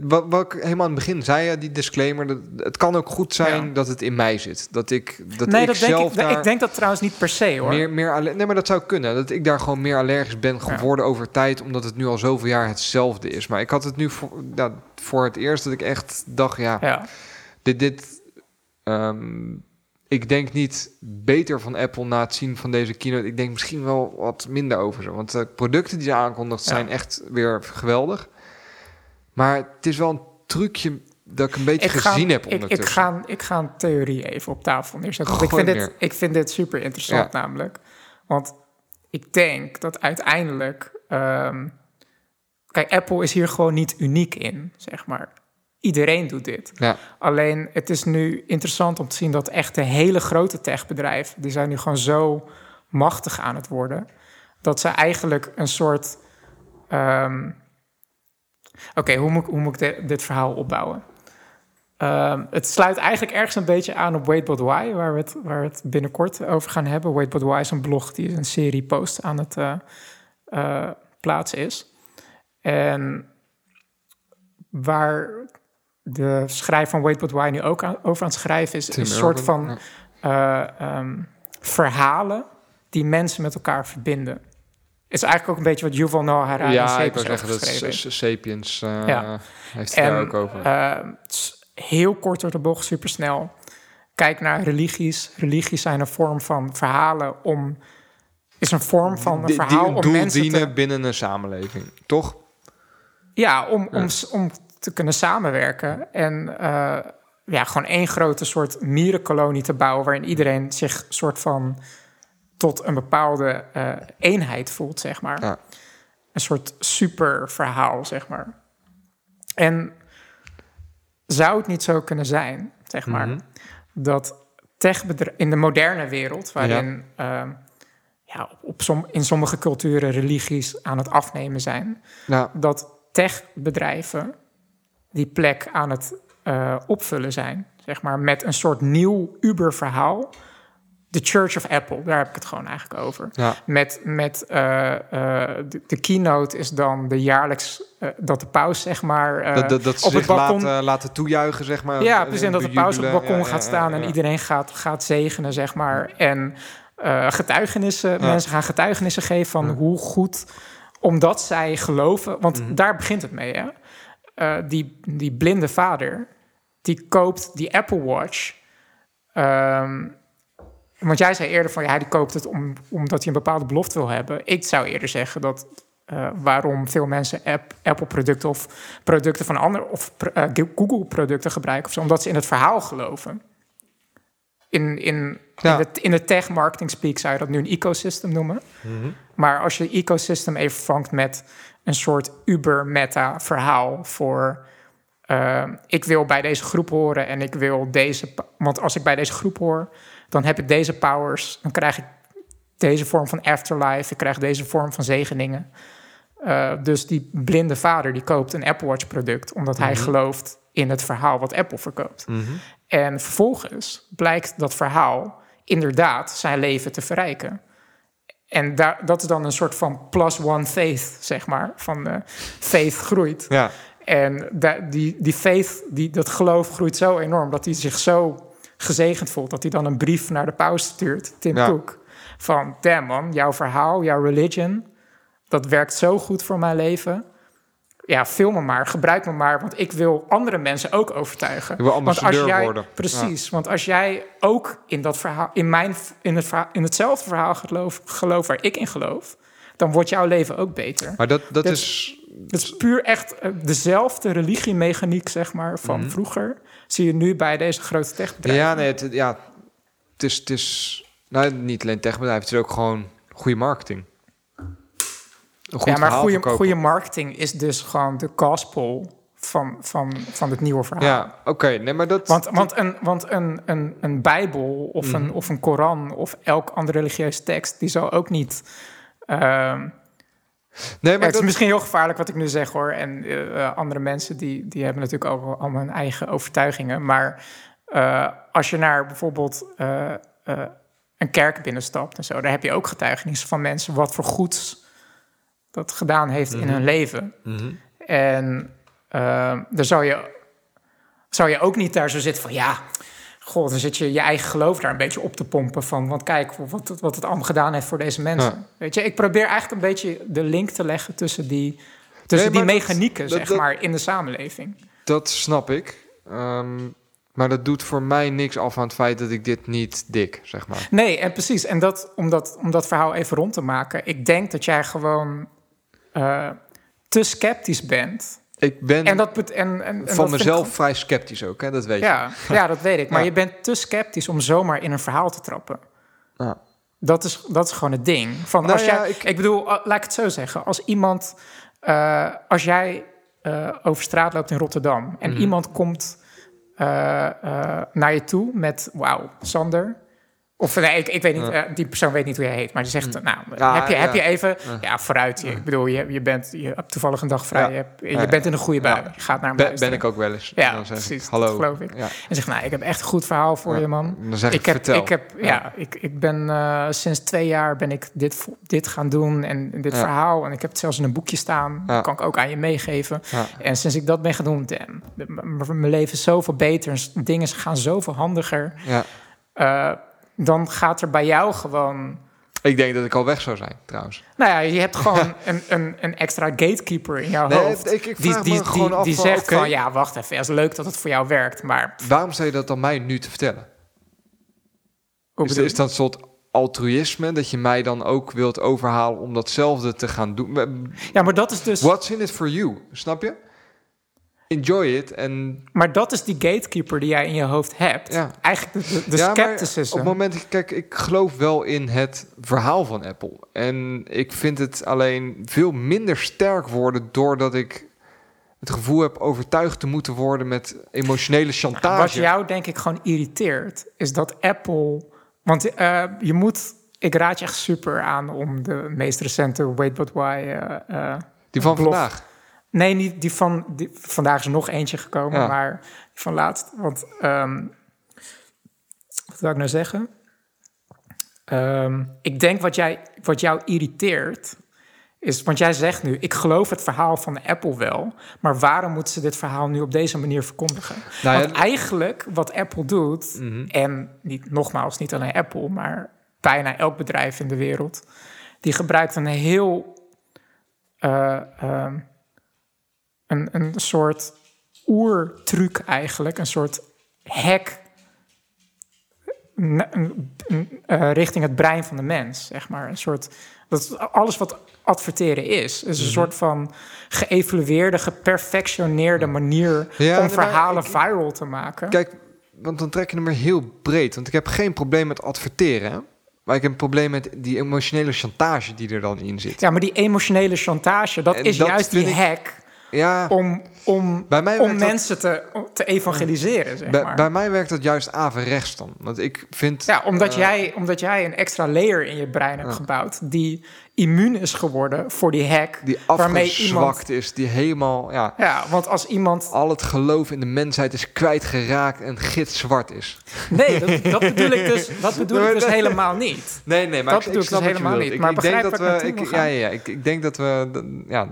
wat, wat ik helemaal aan het begin zei, ja, die disclaimer. Dat, het kan ook goed zijn Ja. dat het in mij zit. Dat ik, dat nee, ik dat denk zelf ik, daar ik denk dat trouwens niet per se, hoor. meer, meer Nee, maar dat zou kunnen. Dat ik daar gewoon meer allergisch ben geworden over tijd. Omdat het nu al zoveel jaar hetzelfde is. Maar ik had het nu voor, ja, voor het eerst dat ik echt dacht, ja, Ja. dit... dit ehm, ik denk niet beter van Apple na het zien van deze keynote. Ik denk misschien wel wat minder over ze. Want de producten die ze aankondigt Ja. zijn echt weer geweldig. Maar het is wel een trucje dat ik een beetje Ik ga, gezien heb ik, ondertussen. ik, ga, ik ga een theorie even op tafel neerzetten. Want ik vind, dit, ik vind dit super interessant Ja. namelijk. Want ik denk dat uiteindelijk... ehm, kijk, Apple is hier gewoon niet uniek in, zeg maar. Iedereen doet dit. Ja. Alleen het is nu interessant om te zien dat echt de hele grote techbedrijven... die zijn nu gewoon zo machtig aan het worden... dat ze eigenlijk een soort... ehm, Oké, hoe moet, ik- hoe moet ik dit, dit verhaal opbouwen? Ehm, het sluit eigenlijk ergens een beetje aan op Wait But Why, waar we, het, waar we het binnenkort over gaan hebben. Wait But Why is een blog die een serie post aan het eh, eh, plaatsen is. En waar de schrijver van Wait But Why nu ook aan- over aan het schrijven is, Tim een soort van eh, ehm, verhalen die mensen met elkaar verbinden. is eigenlijk ook een beetje wat Yuval Noah Harari ja, ik Sapiens zeggen, dat. Sapiens eh, Ja. heeft het daar ook over. is heel kort door de bocht, supersnel. Kijk naar religies. Religies zijn een vorm van verhalen om... is een vorm van een die, die verhaal een om mensen dienen te... binnen een samenleving, toch? Ja, om, om, Ja. om te kunnen samenwerken. En eh, ja, gewoon één grote soort mierenkolonie te bouwen... waarin iedereen zich soort van tot een bepaalde eh, eenheid voelt, zeg maar. Ja. Een soort super verhaal, zeg maar. En zou het niet zo kunnen zijn, zeg maar... Mhm. dat techbedrijven in de moderne wereld... waarin ehm, ja, op, op som, in sommige culturen religies aan het afnemen zijn... Ja. dat techbedrijven die plek aan het eh, opvullen zijn. Zeg maar met een soort nieuw Uber-verhaal. The Church of Apple, daar heb ik het gewoon eigenlijk over. Ja. Met, met eh, eh, de, de keynote is dan de jaarlijks dat de paus, zeg maar, dat, dat, dat ze op het balkon. laten, laten toejuichen, zeg maar. Ja, precies. En dat de paus op het balkon Ja, gaat ja, staan en iedereen gaat, gaat zegenen, zeg maar. En getuigenissen, mensen gaan getuigenissen geven van hoe goed, omdat zij geloven. Want Mhm. daar begint het mee, hè. Eh, die, die blinde vader, die koopt die Apple Watch. Ehm, want jij zei eerder van ja, die koopt het om, omdat hij een bepaalde belofte wil hebben. Ik zou eerder zeggen dat eh, waarom veel mensen app, Apple-producten of producten van andere of eh, Google-producten gebruiken, of zo, omdat ze in het verhaal geloven. In, in, Ja. in, de, in de tech-marketing speak zou je dat nu een ecosystem noemen. Maar als je ecosystem even vangt met een soort Uber-meta-verhaal voor... eh, ik wil bij deze groep horen en ik wil deze... Want als ik bij deze groep hoor, dan heb ik deze powers. Dan krijg ik deze vorm van afterlife. Ik krijg deze vorm van zegeningen. Eh, dus die blinde vader die koopt een Apple Watch product... omdat hij Mhm. gelooft in het verhaal wat Apple verkoopt. Mhm. En vervolgens blijkt dat verhaal inderdaad zijn leven te verrijken. En daar, dat is dan een soort van plus one faith, zeg maar. Van eh, faith groeit. Ja. En da- die, die faith, die, dat geloof groeit zo enorm... dat hij zich zo gezegend voelt... dat hij dan een brief naar de paus stuurt, Tim Ja. Cook... van, damn man, jouw verhaal, jouw religion... dat werkt zo goed voor mijn leven... Ja, film me maar, gebruik me maar, want ik wil andere mensen ook overtuigen. Ik wil want als jij, worden. Precies, want als jij ook in dat verhaal, in, mijn, in, het, verhaal, in hetzelfde verhaal geloof, geloof waar ik in geloof, dan wordt jouw leven ook beter. Maar dat, dat is... Het is puur echt eh, dezelfde religiemechaniek, zeg maar, van Mhm. vroeger. Zie je nu bij deze grote techbedrijven. Ja, nee, het, ja, het is... Het is nou, niet alleen techbedrijf, het is ook gewoon goede marketing. Goed ja, maar goede, goede marketing is dus gewoon de gospel van, van, van het nieuwe verhaal. Ja, oké. Nee, maar dat... Want, want, een, want een, een, een Bijbel of, een, Mhm. of een Koran of elk andere religieuze tekst, die zal ook niet. ehm, nee, ja, maar het dat... is misschien heel gevaarlijk wat ik nu zeg hoor. En eh, eh, andere mensen die, die hebben natuurlijk ook al allemaal hun eigen overtuigingen. Maar eh, als je naar bijvoorbeeld een kerk binnenstapt en zo, daar heb je ook getuigenissen van mensen wat voor goeds dat gedaan heeft in Mhm. hun leven. Mhm. En uh, dan zou je, zou je ook niet daar zo zitten van ja. God, dan zit je je eigen geloof daar een beetje op te pompen van. Want kijk wat, het- wat het allemaal gedaan heeft voor deze mensen. Ja. Weet je, ik probeer eigenlijk een beetje de link te leggen tussen die, tussen Nee, die mechanieken, dat- zeg dat- maar, in de samenleving. Dat snap ik. Ehm, maar dat doet voor mij niks af aan het feit dat ik dit niet dik, zeg maar. Nee, en precies. En dat, om, dat, om dat verhaal even rond te maken. Ik denk dat jij gewoon eh, te sceptisch bent. Ik ben En dat, en, en, en dat van ik mezelf vrij sceptisch ook, hè? dat weet je. Ja, ja, dat weet ik. Maar Ja. je bent te sceptisch om zomaar in een verhaal te trappen. Ja. Dat is, dat is gewoon het ding. Van Nou als ja, jij, ik- ik... bedoel, laat ik het zo zeggen. Als iemand, eh, als jij eh, over straat loopt in Rotterdam en Mhm. iemand komt naar je toe met, wauw, Sander. Of nee, ik, ik weet niet, eh, die persoon weet niet hoe jij heet, maar die zegt, nou, Mhm. Ja, heb, je, heb ja. je even, Ja. ja, vooruit. Je, ik bedoel, je, je bent je hebt toevallig een dag vrij, Ja. je, hebt- je Ja. bent in een goede bui. Ja. Je gaat naar Ben, ben ik ook wel eens. Ja, dan zeg ik, precies. Hallo. Dat geloof ik. Ja. En zeg, nou, ik heb echt een goed verhaal voor Ja, je, man. dan zeg ik, heb, vertel. Ik, heb, ja. Ja. ik, ik ben eh, sinds twee jaar ben ik dit, dit gaan doen en dit Ja. verhaal. En ik heb het zelfs in een boekje staan. Ja. Dat kan ik ook aan je meegeven. Ja. En sinds ik dat ben gaan doen, damn, mijn leven is zoveel beter. Dingen gaan zoveel handiger. Ja. Eh, dan gaat er bij jou gewoon... Ik denk dat ik al weg zou zijn, trouwens. Nou ja, je hebt gewoon een, een, een extra gatekeeper in jouw Nee, hoofd. ik- ik die die, die, die van, zegt van, ja, wacht even. Het is leuk dat het voor jou werkt, maar... Waarom zou je dat dan mij nu te vertellen? Hoe Is, is dat een soort altruïsme dat je mij dan ook wilt overhalen om datzelfde te gaan doen? Ja, maar dat is dus... What's in it for you? Snap je? Enjoy it en Maar dat is die gatekeeper die jij in je hoofd hebt. Ja. Eigenlijk de, de, Ja, scepticism. Op het moment, kijk, ik geloof wel in het verhaal van Apple. En ik vind het alleen veel minder sterk worden doordat ik het gevoel heb overtuigd te moeten worden met emotionele chantage. Wat jou denk ik gewoon irriteert, is dat Apple... Want eh, je moet... Ik raad je echt super aan om de meest recente Wait But Why... eh, eh, Die van blog- vandaag. Nee, niet die van... Die, vandaag is er nog eentje gekomen, Ja. maar die van laatst. Want... ehm, wat wil ik nou zeggen? Ehm, ik denk wat, jij, wat jou irriteert... Is, want jij zegt nu, ik geloof het verhaal van Apple wel, maar waarom moeten ze dit verhaal nu op deze manier verkondigen? Nou want eigenlijk wat Apple doet, Mhm. en niet, nogmaals niet alleen Apple, maar bijna elk bedrijf in de wereld, die gebruikt een heel eh, ehm, een, een soort oertruc eigenlijk, een soort hack eh, richting het brein van de mens, zeg maar. Een soort, dat alles wat adverteren is. is een Mhm. soort van geëvalueerde, geperfectioneerde manier Ja, om verhalen ik- viral te maken. Kijk, want dan trek je hem maar heel breed. Want ik heb geen probleem met adverteren. hè. Maar ik heb een probleem met die emotionele chantage die er dan in zit. Ja, maar die emotionele chantage, dat En is dat juist die ik- hack Ja, om, om, bij mij om dat- mensen te, te evangeliseren, zeg bij, maar. bij mij werkt dat juist averechts dan. Want ik vind... Ja, omdat, eh, jij, omdat jij een extra layer in je brein hebt gebouwd... die immuun is geworden voor die hack... Die iemand... afgezwakt is, die helemaal... Ja, Ja, want als iemand... al het geloof in de mensheid is kwijtgeraakt en gitzwart is. Nee, dat, dat bedoel ik dus, dat bedoel ik dus helemaal niet. Nee, nee, maar Dat ik, bedoel ik dus helemaal niet. Ik, Maar ik denk begrijp dat we... Ik, ja, ja, ja, ik, ik denk dat we... Ja,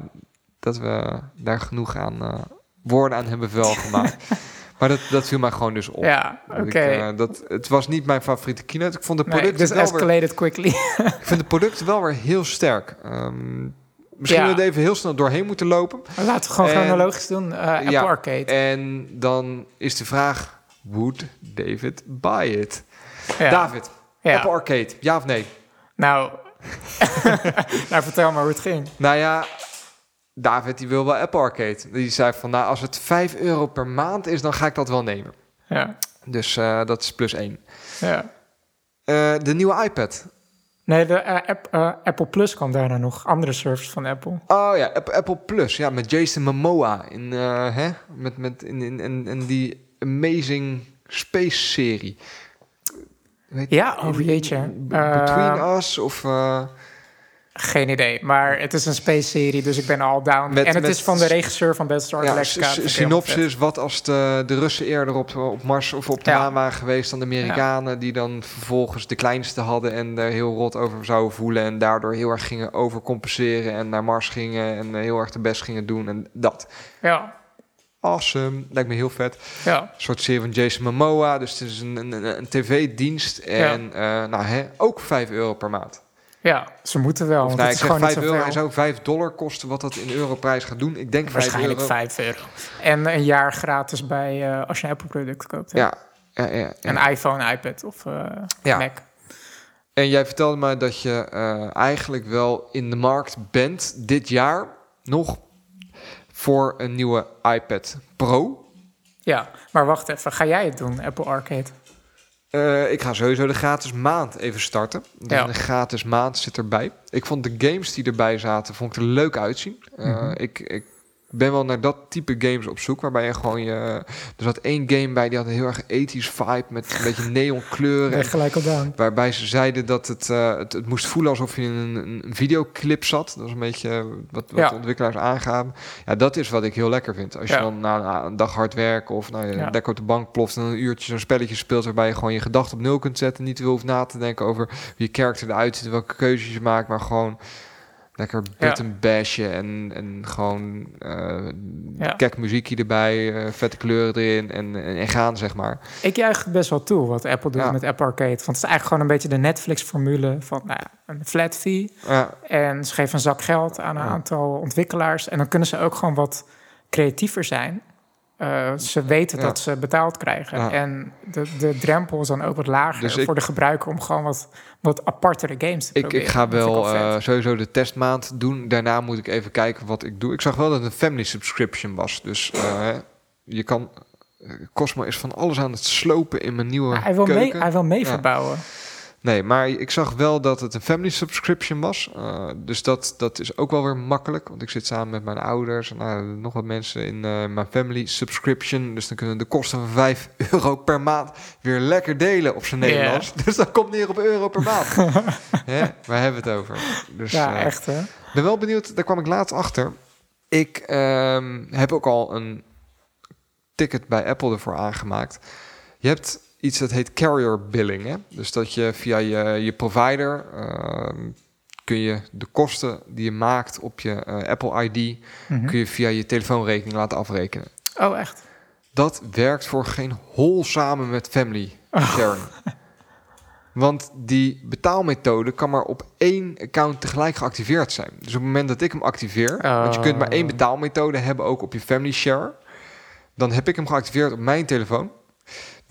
dat we daar genoeg aan eh, woorden aan hebben wel gemaakt. maar dat, dat viel mij gewoon dus op. Ja, oké. ik, eh, dat, het was niet mijn favoriete keynote. Ik vond de Nee, producten dus weer, escalated quickly. ik vind de producten wel weer heel sterk. Ehm, misschien Ja. we even heel snel doorheen moeten lopen. Laten we gewoon En- chronologisch doen. eh Apple Ja, Arcade. En dan is de vraag, would David buy it? Ja. David. Apple Arcade, ja of nee? Nou, nou, vertel maar hoe het ging. Nou ja, David die wil wel Apple Arcade. Die zei van, nou als het 5 euro per maand is, dan ga ik dat wel nemen. Ja, Dus eh, dat is plus 1. ja. de nieuwe iPad. Nee, de eh, app, eh, Apple Plus kwam daarna nog. Andere service van Apple. Oh ja, App- Apple Plus. Ja, met Jason Momoa. In, eh, hè? Met, met, in, in, in, in die Amazing Space-serie. Weet- Ja, oh jeetje. Between Eh, Us of... Geen idee, maar het is een space-serie, dus ik ben al down. Met- en het met- is van de regisseur van Battlestar ja, Galactica. synopsis. Wat als de, de Russen eerder op, op Mars of op de Ja. maan waren geweest dan de Amerikanen... die dan vervolgens de kleinste hadden en er heel rot over zouden voelen... en daardoor heel erg gingen overcompenseren en naar Mars gingen... en heel erg de best gingen doen en dat. Ja, Awesome, lijkt me heel vet. ja. Een soort serie van Jason Momoa. Dus het is een, een, een, een tv-dienst. En eh, nou, hè, ook 5 euro per maand. Ja, ze moeten wel. Of want nee, het ik is zeg gewoon 5 niet euro. Hij zou 5 dollar kosten wat dat in europrijs gaat doen. Ik denk 5 Waarschijnlijk euro. 5 euro. En een jaar gratis bij eh, als je een Apple-product koopt. hè? Ja, ja, ja, ja. Een iPhone, iPad of eh, Ja. Mac. En jij vertelde me dat je eh, eigenlijk wel in de markt bent dit jaar nog voor een nieuwe iPad Pro. Ja, maar wacht even. Ga jij het doen, Apple Arcade? Eh, ik ga sowieso de gratis maand even starten. Ja. De gratis maand zit erbij. Ik vond de games die erbij zaten, vond ik er leuk uitzien. Eh, Mhm. ik, ik ben wel naar dat type games op zoek, waarbij je gewoon je... Er zat één game bij, die had een heel erg ethisch vibe met een beetje neonkleuren. Ben gelijk al down. Waarbij ze zeiden dat het, eh, het, het moest voelen alsof je in een, een videoclip zat. Dat is een beetje wat, wat Ja. de ontwikkelaars aangaven. Ja, dat is wat ik heel lekker vind. Als je Ja. dan na na een dag hard werken of nou, je Ja. lekker op de bank ploft... en een uurtje zo'n spelletje speelt... waarbij je gewoon je gedachten op nul kunt zetten... niet te veel hoeft na te denken over hoe je karakter eruit ziet... welke keuzes je maakt, maar gewoon... Lekker button bashen en, en gewoon Ja. kek muziekje erbij, eh, vette kleuren erin en, en, en gaan, zeg maar. Ik juich het best wel toe wat Apple doet Ja. met Apple Arcade. Want het is eigenlijk gewoon een beetje de Netflix-formule van nou ja, een flat fee. Ja, En ze geven een zak geld aan een aantal ontwikkelaars. En dan kunnen ze ook gewoon wat creatiever zijn. Eh, ze weten Ja. dat ze betaald krijgen. Ja. En de, de drempel is dan ook wat lager Dus ik- voor de gebruiker... om gewoon wat, wat apartere games te Ik, proberen. ik ga wel eh, sowieso de testmaand doen. Daarna moet ik even kijken wat ik doe. Ik zag wel dat het een family subscription was. Dus eh, je kan... Cosmo is van alles aan het slopen in mijn nieuwe hij, wil mee, hij wil mee verbouwen. Nee, maar ik zag wel dat het een family subscription was. Eh, dus dat, dat is ook wel weer makkelijk. Want ik zit samen met mijn ouders en nog wat mensen in eh, mijn family subscription. Dus dan kunnen we de kosten van 5 euro per maand weer lekker delen op zijn. Nederlands. Dus dat komt neer op euro per maand. Hè? Waar hebben we het over? Dus, ja, eh, echt hè. ik ben wel benieuwd, daar kwam ik laatst achter. Ik ehm, heb ook al een ticket bij Apple ervoor aangemaakt. Je hebt iets dat heet carrier billing. Hè? Dus dat je via je, je provider ehm, kun je de kosten die je maakt op je eh, Apple ID... Mhm. kun je via je telefoonrekening laten afrekenen. Oh, echt? Dat werkt voor geen hol samen met family sharing. Want die betaalmethode kan maar op één account tegelijk geactiveerd zijn. Dus op het moment dat ik hem activeer, want je kunt maar één Oh. betaalmethode hebben ook op je family share, dan heb ik hem geactiveerd op mijn telefoon.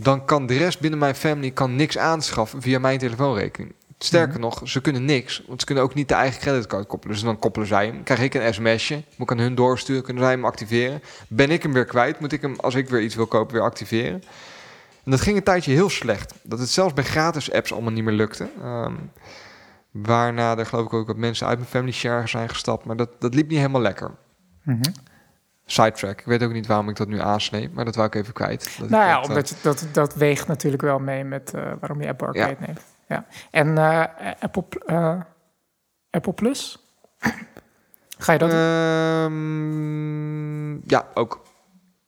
Dan kan de rest binnen mijn family kan niks aanschaffen via mijn telefoonrekening. Sterker nog, ze kunnen niks, want ze kunnen ook niet de eigen creditcard koppelen. Dus dan koppelen zij hem, krijg ik een sms'je, moet ik aan hun doorsturen, kunnen zij hem activeren. Ben ik hem weer kwijt, moet ik hem, als ik weer iets wil kopen, weer activeren. En dat ging een tijdje heel slecht. Dat het zelfs bij gratis apps allemaal niet meer lukte. Ehm, waarna er geloof ik ook wat mensen uit mijn family share zijn gestapt. Maar dat, dat liep niet helemaal lekker. Mhm. Sidetrack. Ik weet ook niet waarom ik dat nu aansnee. Maar dat wou ik even kwijt. Dat Nou ja, dat, eh, omdat je, dat, dat weegt natuurlijk wel mee met eh, waarom je Apple Arcade Ja. neemt. Ja. En eh, Apple, Pl- eh, Apple Plus? Ga je dat doen? Ehm, ja, ook.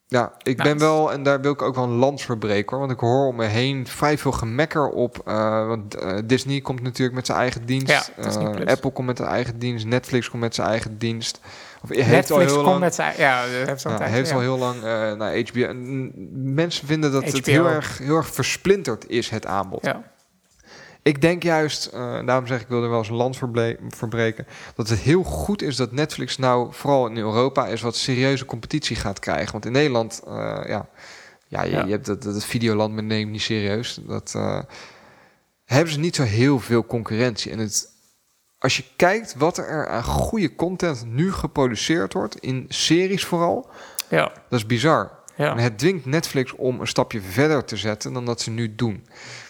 Ja, ik ben wel, en daar wil ik ook wel een lans voor breken hoor. Want ik hoor om me heen vrij veel gemekker op. eh, want eh, Disney komt natuurlijk met zijn eigen dienst. Ja, Eh. Apple komt met zijn eigen dienst. Netflix komt met zijn eigen dienst. Of heeft Netflix al heel komt lang. met zijn... Ja, heeft zo'n Ja, tijd, heeft ja. al heel lang eh naar HBO. en Mensen vinden dat het heel erg, heel erg versplinterd is, het aanbod. Ja. Ik denk juist, eh, daarom zeg ik, ik wil er wel eens een land verbreken, dat het heel goed is dat Netflix nou, vooral in Europa, eens wat serieuze competitie gaat krijgen. Want in Nederland, eh, ja, ja, je, Ja. je hebt dat, dat Videoland, men neemt niet serieus. Dat hebben ze niet zo heel veel concurrentie. En het, als je kijkt wat er aan goede content nu geproduceerd wordt, in series vooral, Ja. dat is bizar. Ja. En het dwingt Netflix om een stapje verder te zetten dan dat ze nu doen.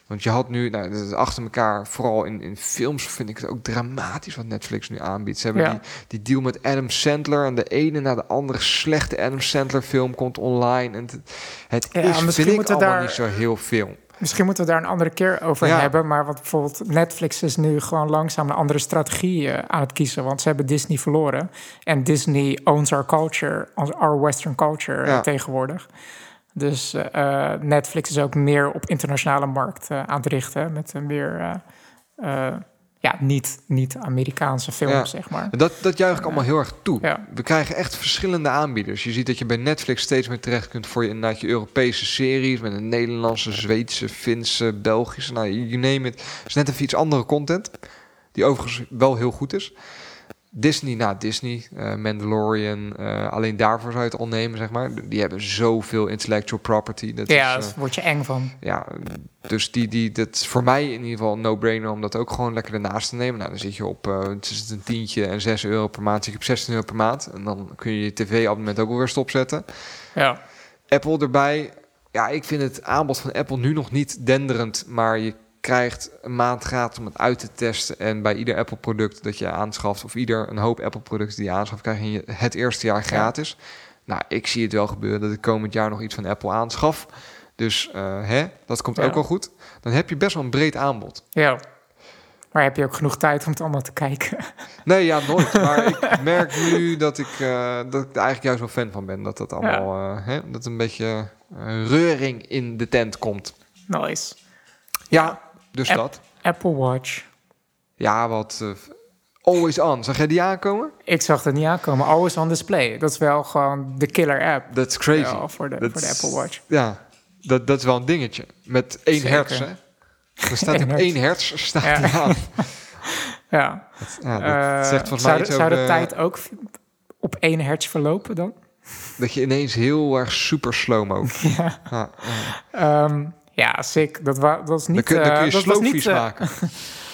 Want je had nu, nou, dat is achter elkaar, vooral in, in films vind ik het ook dramatisch wat Netflix nu aanbiedt. Ze hebben Ja. die, die deal met Adam Sandler en de ene na de andere slechte Adam Sandler film komt online. En het, het Ja, is, vind ik, allemaal daar- niet zo heel veel. Misschien moeten we daar een andere keer over Ja. hebben. Maar wat bijvoorbeeld Netflix is nu gewoon langzaam een andere strategie eh, aan het kiezen. Want ze hebben Disney verloren. En Disney owns our culture, our western culture eh, Ja. tegenwoordig. Dus eh, Netflix is ook meer op internationale markt aan het richten. Met een meer ja, niet, niet Amerikaanse films, Ja. zeg maar. Dat, dat juich ik allemaal heel erg toe. Ja. We krijgen echt verschillende aanbieders. Je ziet dat je bij Netflix steeds meer terecht kunt voor je, inderdaad je Europese series... met een Nederlandse, Zweedse, Finse, Belgische, nou, you name it. Het is net even iets andere content, die overigens wel heel goed is. Disney, nou Disney, eh, Mandalorian, eh, alleen daarvoor zou je het al nemen, zeg maar. Die hebben zoveel intellectual property. Dat ja, is, daar eh, word je eng van. ja, dus die, die, dat is voor mij in ieder geval een no-brainer om dat ook gewoon lekker ernaast te nemen. Nou, dan zit je op eh, tussen een tientje en 6 euro per maand. Zit je op 16 euro per maand. En dan kun je je tv-abonnement ook alweer stopzetten. Ja. Apple erbij. Ja, ik vind het aanbod van Apple nu nog niet denderend. Maar je krijgt een maand gratis om het uit te testen. En bij ieder Apple-product dat je aanschaft... of ieder een hoop Apple-producten die je aanschaft... krijg je het eerste jaar gratis. Nou, ik zie het wel gebeuren dat ik komend jaar nog iets van Apple aanschaf. Dus eh, hè, dat komt Ja. ook wel goed. Dan heb je best wel een breed aanbod. ja. Maar heb je ook genoeg tijd om het allemaal te kijken? Nee, ja, nooit. maar ik merk nu dat ik, eh, dat ik er eigenlijk juist wel fan van ben. Dat dat allemaal, eh, hè, dat een beetje reuring in de tent komt. nice. Ja, dus App- dat. Apple Watch. Ja, wat... eh, always on. Zag jij die aankomen? Ik zag het niet aankomen. Always on display. Dat is wel gewoon de killer app. That's crazy. Ja, voor de, voor de Apple Watch. Ja, dat, dat is wel een dingetje. Met 1 Zeker. hertz, hè? Dan staat op hertz. 1 hertz staat Ja. aan. Ja. Ja, dat Eh, zegt volgens zou mij zou de over tijd ook op 1 hertz verlopen dan? dat je ineens heel erg super slow-mo. Ja. Ehm, ja, sick. Dat, wa dat was niet... Dan kun, dan eh, kun je dat was niet, eh, maken.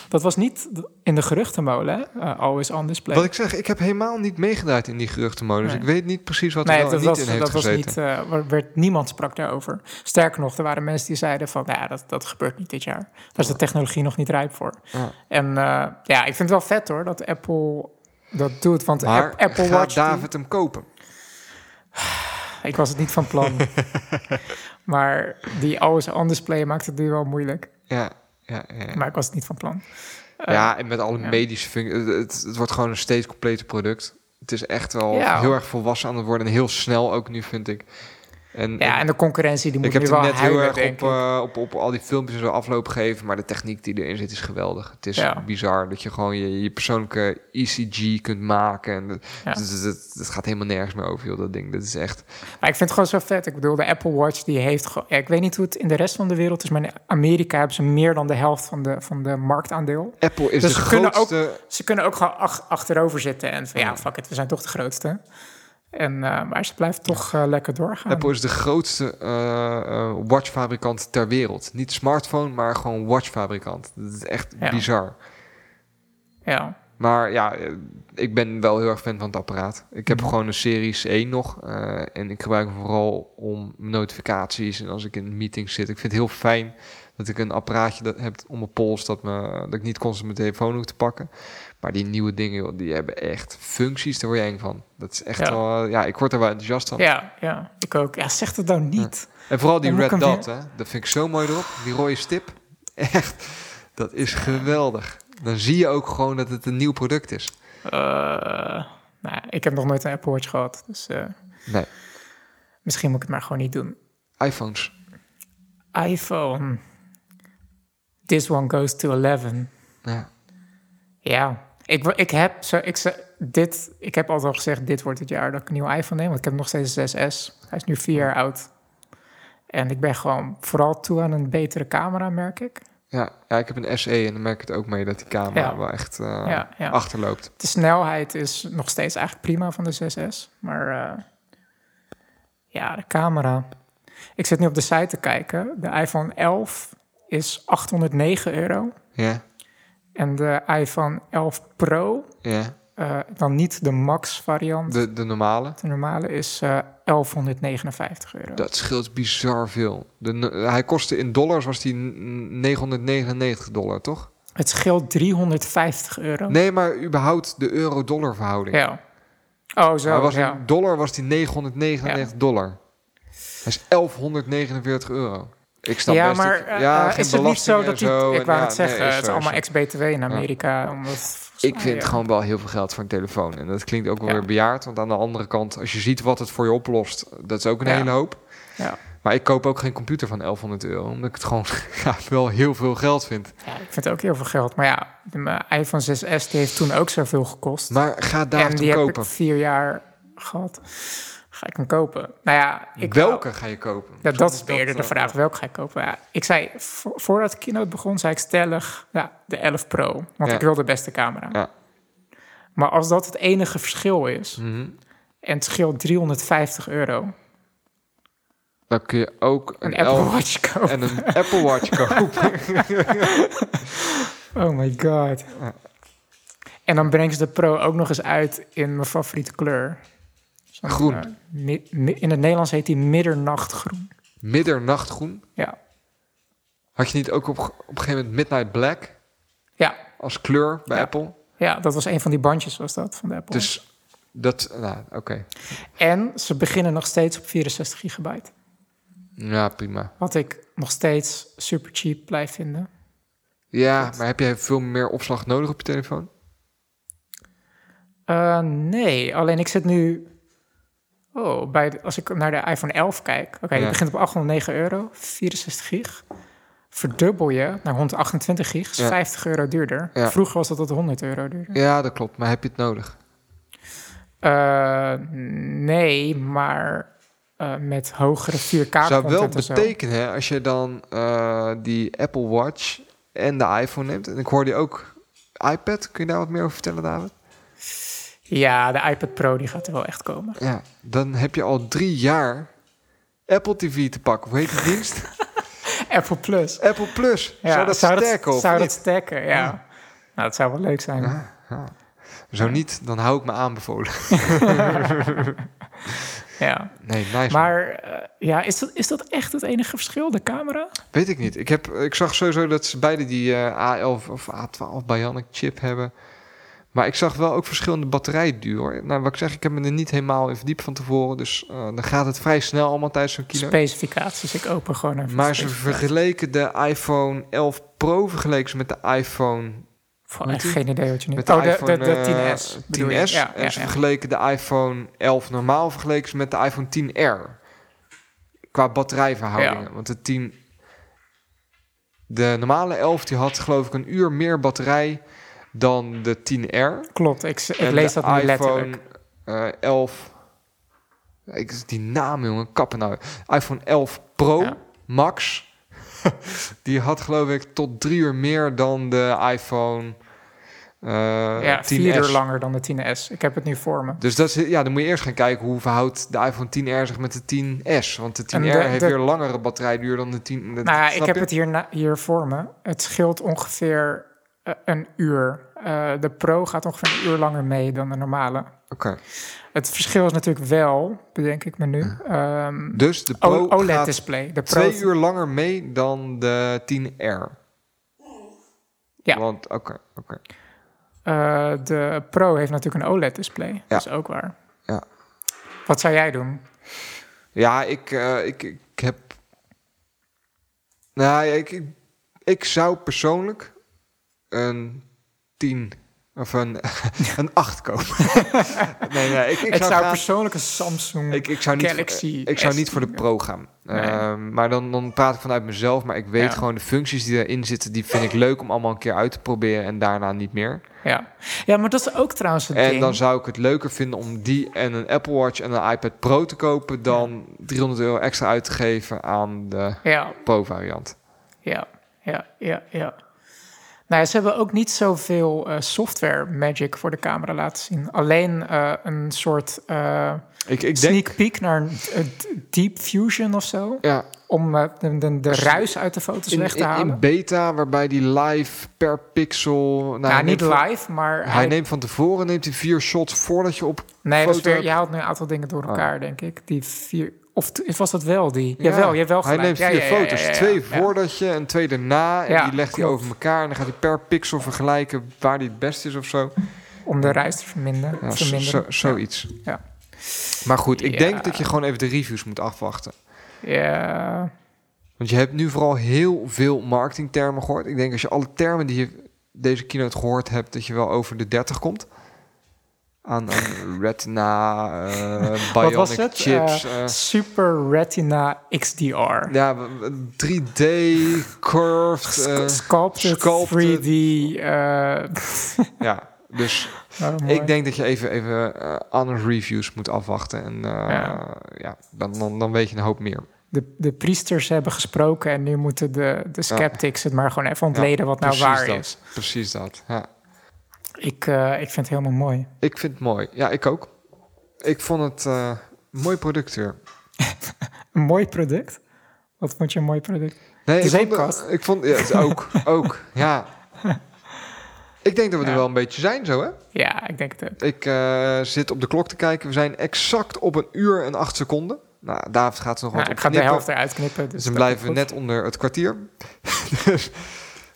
Dat was niet in de geruchtenmolen? Eh, always on display. Wat ik zeg, ik heb helemaal niet meegedraaid in die geruchtenmodus. Nee. Ik weet niet precies wat er Nee, wel dat niet was, in heeft dat was niet... er werd, niemand sprak daarover. Sterker nog, er waren mensen die zeiden van... Ja, dat, dat gebeurt niet dit jaar. Daar is de technologie nog niet rijp voor. Ja. En ja, ik vind het wel vet hoor, dat Apple dat doet. Want de Maar App- Apple gaat Watch... die- David hem kopen? Ik was het niet van plan. maar die always on display maakt het nu wel moeilijk. Ja, ja, ja. ja. Maar ik was het niet van plan. Eh, ja, en met alle medische functies. Het, het wordt gewoon een steeds complete product. Het is echt wel heel erg volwassen aan het worden. En heel snel ook nu, vind ik. En, ja, en de concurrentie die moet ik heb nu het wel heel erg op, eh, op, op al die filmpjes en zo afloop gegeven. Maar de techniek die erin zit is geweldig. Het is Ja. bizar dat je gewoon je, je persoonlijke ECG kunt maken. En dat, Ja. dat, dat, dat gaat helemaal nergens meer over, joh, dat ding. Dat is echt... Maar ik vind het gewoon zo vet. Ik bedoel, de Apple Watch die heeft gewoon... Ja, ik weet niet hoe het in de rest van de wereld is... maar in Amerika hebben ze meer dan de helft van de, van de marktaandeel. Apple is Dus de ze kunnen ook-. Ze kunnen ook gewoon ach- achterover zitten en van... ja, fuck it, we zijn toch de grootste. En, eh, maar ze blijft toch eh, lekker doorgaan. Apple is de grootste eh, watchfabrikant ter wereld. Niet smartphone, maar gewoon watchfabrikant. Dat is echt Ja. bizar. Ja, Maar ja, ik ben wel heel erg fan van het apparaat. Ik heb gewoon een Series 1 nog. en ik gebruik hem vooral om notificaties en als ik in meetings zit. Ik vind het heel fijn dat ik een apparaatje dat heb om mijn pols... Dat, me, dat ik niet constant mijn telefoon hoef te pakken. Maar die nieuwe dingen, joh, die hebben echt functies. Daar word je eng van. Dat is echt Ja. wel... Ja, ik word er wel enthousiast van. ja, ja, ik ook. Ja, zeg het nou niet. En vooral die Dan red dot, hè? Dat vind ik zo mooi erop. Die rode stip. Echt, dat is geweldig. Dan zie je ook gewoon dat het een nieuw product is. Eh, nou, ik heb nog nooit een Apple Watch gehad. Dus eh, Nee, misschien moet ik het maar gewoon niet doen. iPhones. iPhone. This one goes to 11. Ja. Ja, ik, ik heb zo, ik, dit, ik heb altijd al gezegd, dit wordt het jaar dat ik een nieuwe iPhone neem. Want ik heb nog steeds een 6S. Hij is nu vier jaar oud. En ik ben gewoon vooral toe aan een betere camera, merk ik. Ja, ja, ik heb een SE en dan merk ik het ook mee dat die camera Ja. wel echt eh, Ja, ja. achterloopt. De snelheid is nog steeds eigenlijk prima van de 6S. Maar eh, ja, de camera. Ik zit nu op de site te kijken. De iPhone 11 is 809 euro. Ja, En de iPhone 11 Pro ja. eh, dan niet de max variant. De, De, de normale. normale is eh 1159 euro. Dat scheelt bizar veel. De, hij kostte in dollars, was die n- 999 dollar, toch? Het scheelt 350 euro. Nee, maar überhaupt de euro-dollar verhouding. Ja. Oh, zo. Hij was ja. in dollar was die 999 dollar. Hij is 1149 euro. Ik snap ja, best maar eh, ja, eh, is het niet zo dat en die... zo Ik en wou ja, het zeggen, nee, het is allemaal ex-BTW in Amerika. Omdat, Ik vind ja. gewoon wel heel veel geld voor een telefoon. En dat klinkt ook wel weer bejaard. Want aan de andere kant, als je ziet wat het voor je oplost, dat is ook een hele hoop. Ja. Maar ik koop ook geen computer van 1100 euro. Omdat ik het gewoon wel heel veel geld vind. Ja, ik vind het ook heel veel geld. Maar ja, mijn iPhone 6S die heeft toen ook zoveel gekost. Maar ga en daar die toe heb kopen. ik vier jaar gehad. Ga ik hem kopen? Nou ja, ik Welke ga je kopen? Ja, dat is eerder de vraag. Welke ga ik kopen? Ja, ik zei, vo- voordat keynote begon, zei ik stellig ja, de 11 Pro. Want ik wil de beste camera. Ja. Maar als dat het enige verschil is, Mhm. en het scheelt 350 euro, Dan kun je ook een een, Apple Watch kopen. en een Apple Watch kopen. Oh my god. En dan brengen ze de Pro ook nog eens uit in mijn favoriete kleur. Groen. eh, mi- mi- in het Nederlands heet die middernachtgroen. Middernachtgroen. Ja. Had je niet ook op, op een gegeven moment Midnight Black Ja. als kleur bij Ja. Apple? ja, dat was een van die bandjes, was dat, van de Apple. Dus dat, nou, oké. En ze beginnen nog steeds op 64 gigabyte. Ja, prima. Wat ik nog steeds super cheap blijf vinden. Ja, maar heb jij veel meer opslag nodig op je telefoon? Eh, nee, alleen ik zit nu... Oh, bij de- als ik naar de iPhone 11 kijk... Oké, die Ja. begint op 809 euro, 64 gig. Verdubbel je naar 128 gig, is Ja. 50 euro duurder. Ja. Vroeger was dat tot 100 euro duurder. Ja, dat klopt. Maar heb je het nodig? Eh, nee, maar eh, met hogere 4K Zou wel betekenen, hè, als je dan eh, die Apple Watch en de iPhone neemt. En ik hoorde ook iPad. Kun je daar wat meer over vertellen, David? Ja, de iPad Pro die gaat er wel echt komen. Ja, dan heb je al drie jaar Apple TV te pakken. Hoe heet die dienst? Apple Plus. Apple Plus. Ja, zou dat sterken of Zou dat sterken, ja. Nou, dat zou wel leuk zijn. Zo niet, dan hou ik me aanbevolen. Ja. Nee, nice. Maar eh, ja, is dat, is dat echt het enige verschil, de camera? Weet ik niet. Ik, heb, ik zag sowieso dat ze beide die eh, A11 of A12 Bionic chip hebben. Maar ik zag wel ook verschillende batterijduur. Nou, wat ik zeg, ik heb me er niet helemaal in verdiept van tevoren. Dus eh, dan gaat het vrij snel allemaal tijdens zo'n kilo. Specificaties, ik open gewoon even. Maar ze vergeleken de iPhone 11 Pro vergeleken ze met de iPhone... Van, echt geen idee wat je nu... Met de oh, de, iPhone de, de eh, 10S. bedoel je? 10S. Ja, en ja, ze ja. vergeleken de iPhone 11 normaal vergeleken ze met de iPhone 10R. Qua batterijverhoudingen. Ja. Want de 10... De normale 11 die had geloof ik een uur meer batterij dan de 10R. Klopt, ik, lees de dat nu iPhone letterlijk. eh, 11... Ik, die naam, jongen, kappen nou. iPhone 11 Pro Ja. Max. die had geloof ik tot drie uur meer dan de iPhone eh Ja, 10S. vier uur langer dan de 10S. Ik heb het nu voor me. Dus dat is, ja, dan moet je eerst gaan kijken hoe verhoudt de iPhone 10R zich met de 10S. Want de 10R En de- heeft de- weer langere batterijduur dan de 10. dat- Nou ja, ik heb je? het hier, na- hier voor me. Het scheelt ongeveer een uur. Eh, de Pro gaat ongeveer een uur langer mee dan de normale. Oké. Het verschil is natuurlijk wel, bedenk ik me nu. ehm, Dus de Pro OLED-display. De Pro twee uur langer mee dan de 10R. Ja. Want, oké, oké. Eh, de Pro heeft natuurlijk een OLED-display. Dat is ook waar. Ja. Wat zou jij doen? Ja, ik, eh, ik, ik heb... Nou, ja, ik, ik, ik zou persoonlijk een 10 of een, een 8 kopen. nee, nee, ik, ik zou, zou gaan- persoonlijk een Samsung Ik, ik zou niet, Galaxy ik zou S niet voor de. Pro gaan. Nee. Ehm, maar dan, dan praat ik vanuit mezelf. Maar ik weet Ja. gewoon de functies die erin zitten, die vind ik leuk om allemaal een keer uit te proberen en daarna niet meer. Ja. ja, maar dat is ook trouwens het En ding. dan zou ik het leuker vinden om die en een Apple Watch en een iPad Pro te kopen dan 300 euro extra uit te geven aan de Ja, Pro variant. ja, ja, ja, ja. Nou, ja, ze hebben ook niet zoveel eh, software magic voor de camera laten zien. Alleen eh, een soort eh, Ik, ik sneak denk... peek naar een, deep fusion of zo. Ja, Om de, de, de ruis uit de foto's in, weg te halen. in beta, waarbij die live per pixel... Nou, nou, niet van- live, maar Hij hij, neemt van tevoren neemt hij vier shots voordat je op nee, foto weer, je haalt nu een aantal dingen door Oh. elkaar, denk ik. Die vier, of was dat wel die? Ja, Jawel, hebt wel Hij neemt vier ja, foto's. Twee voordat je en twee daarna. En die legt hij over elkaar. En dan gaat hij per pixel vergelijken waar die het best is of zo. Om de ruis te verminderen. Ja, zo, verminderen. zo- zoiets. Ja. Maar goed, ik denk dat je gewoon even de reviews moet afwachten. Ja, Want je hebt nu vooral heel veel marketingtermen gehoord. Ik denk als je alle termen die je deze keynote gehoord hebt, dat je wel over de 30 komt. Aan, retina, eh bionic was het? chips. Eh, eh, Super Retina XDR. ja, w- w- 3D, curved. eh, Sculpted, sculpted. 3D. eh, ja, dus oh, ik denk dat je even, even eh honest reviews moet afwachten. En eh, Ja. ja, dan, dan, dan weet je een hoop meer. de, de priesters hebben gesproken en nu moeten de, de skeptics het maar gewoon even ontleden wat nou waar dat. is. Precies dat, ja. Ik, eh, ik vind het helemaal mooi. Ik vind het mooi. Ja, ik ook. Ik vond het eh, een mooi product weer. Een mooi product. Wat vond je een mooi product? Nee, De ik vond, ik vond ja, het ook, ook, ja. Ik denk dat we er wel een beetje zijn zo, hè? Ja, ik denk het ook. Ik eh, zit op de klok te kijken. We zijn exact op een uur en acht seconden. Nou, David gaat er nog Nou, wat ik ga de helft eruit knippen. Dus Dus dan blijven we net onder het kwartier. dus,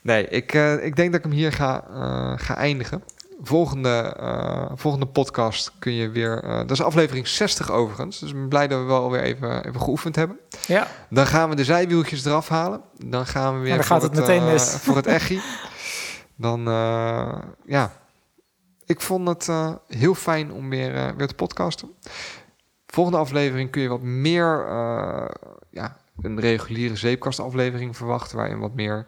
nee, ik, eh, ik denk dat ik hem hier ga, eh, ga eindigen. Volgende, eh, volgende podcast kun je weer... dat is aflevering 60 overigens. Dus ik ben blij dat we wel weer even, even geoefend hebben. Ja, Dan gaan we de zijwieltjes eraf halen. Dan gaan we weer dan gaat het meteen mis. voor het echi. Dan, ja... Ik vond het heel fijn om weer, weer te podcasten. Volgende aflevering kun je wat meer... ja, een reguliere zeepkastaflevering verwachten... waarin wat meer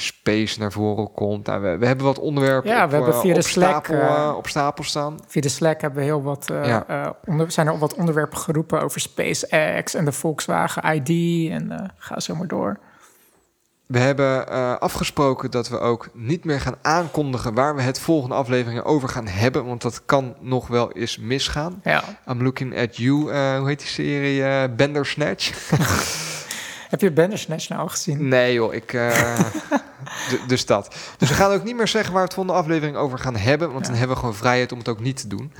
space naar voren komt. Nou, we, we hebben wat onderwerpen Ja, op, we hebben eh, via de Slack, stapel, eh, eh, op stapel staan. via de Slack hebben we heel wat, Ja. eh, onder, zijn er wat onderwerpen geroepen over SpaceX en de Volkswagen ID. En ga zo maar door. We hebben afgesproken dat we ook niet meer gaan aankondigen waar we het volgende afleveringen over gaan hebben, want dat kan nog wel eens misgaan. Ja. I'm looking at you, hoe heet die serie? Bender Snatch? Heb je Bandersnatch nou al gezien? nee joh, ik... eh, dus dat. Dus we gaan ook niet meer zeggen waar we het volgende aflevering over gaan hebben, want dan hebben we gewoon vrijheid om het ook niet te doen.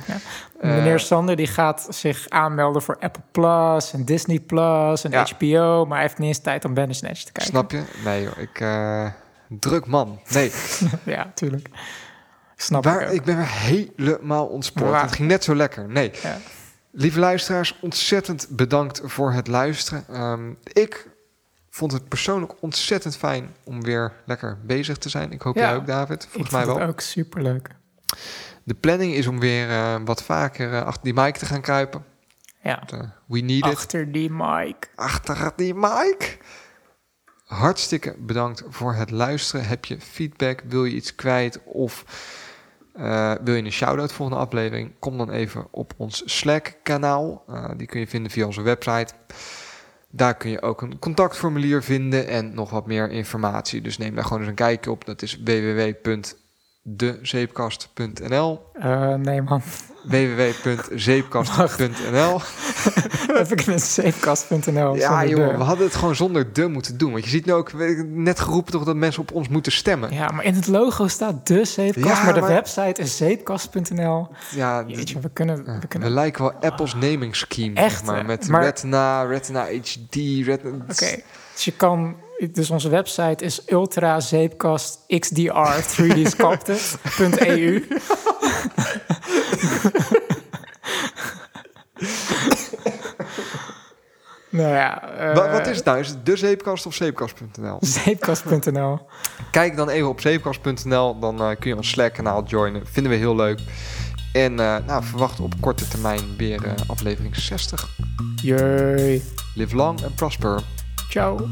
Eh, Meneer Sander die gaat zich aanmelden voor Apple Plus en Disney Plus en Ja. HBO, maar hij heeft niet eens tijd om Bandersnatch te kijken. Snap je? Nee joh, ik... eh, druk man. Nee, Ja, tuurlijk. Snap waar, ik ben weer helemaal ontspoord. Het ging net zo lekker. Nee. Ja. Lieve luisteraars, ontzettend bedankt voor het luisteren. Ehm, ik vond het persoonlijk ontzettend fijn om weer lekker bezig te zijn. Ik hoop Ja, jij ook, David. Volgens mij het wel. ook superleuk. De planning is om weer eh, wat vaker eh, achter die mic te gaan kruipen. Ja. Uh, we need it. Achter die mic. Achter die mic. Hartstikke bedankt voor het luisteren. Heb je feedback? Wil je iets kwijt? Of eh, wil je een shout-out volgende aflevering? Kom dan even op ons Slack-kanaal. Eh, die kun je vinden via onze website. Daar kun je ook een contactformulier vinden en nog wat meer informatie. Dus neem daar gewoon eens een kijkje op. Dat is www.dezeepkast.nl Eh, nee man, www.zeepkast.nl. Heb ik net zeepkast.nl? Ja, joh, we hadden het gewoon zonder de moeten doen. Want je ziet nu ook net geroepen toch dat mensen op ons moeten stemmen. Ja, maar in het logo staat de zeepkast, maar de website is zeepkast.nl. Ja, Jeetje, we kunnen, we kunnen. We lijken wel Apple's ah. naming scheme. Echt, maar, met. Retina, Retina HD, Retina. Oké, dus je kan dus onze website is ultrazeepkastxdr3dsculpted.eu. nou ja... eh, Wa- wat is het nou? Is het de zeepkast of zeepkast.nl? Zeepkast.nl. Kijk dan even op zeepkast.nl, dan eh, kun je ons Slack-kanaal joinen. Vinden we heel leuk. En eh, nou, verwacht op korte termijn weer eh, aflevering 60. Jee. Live long and prosper. Ciao.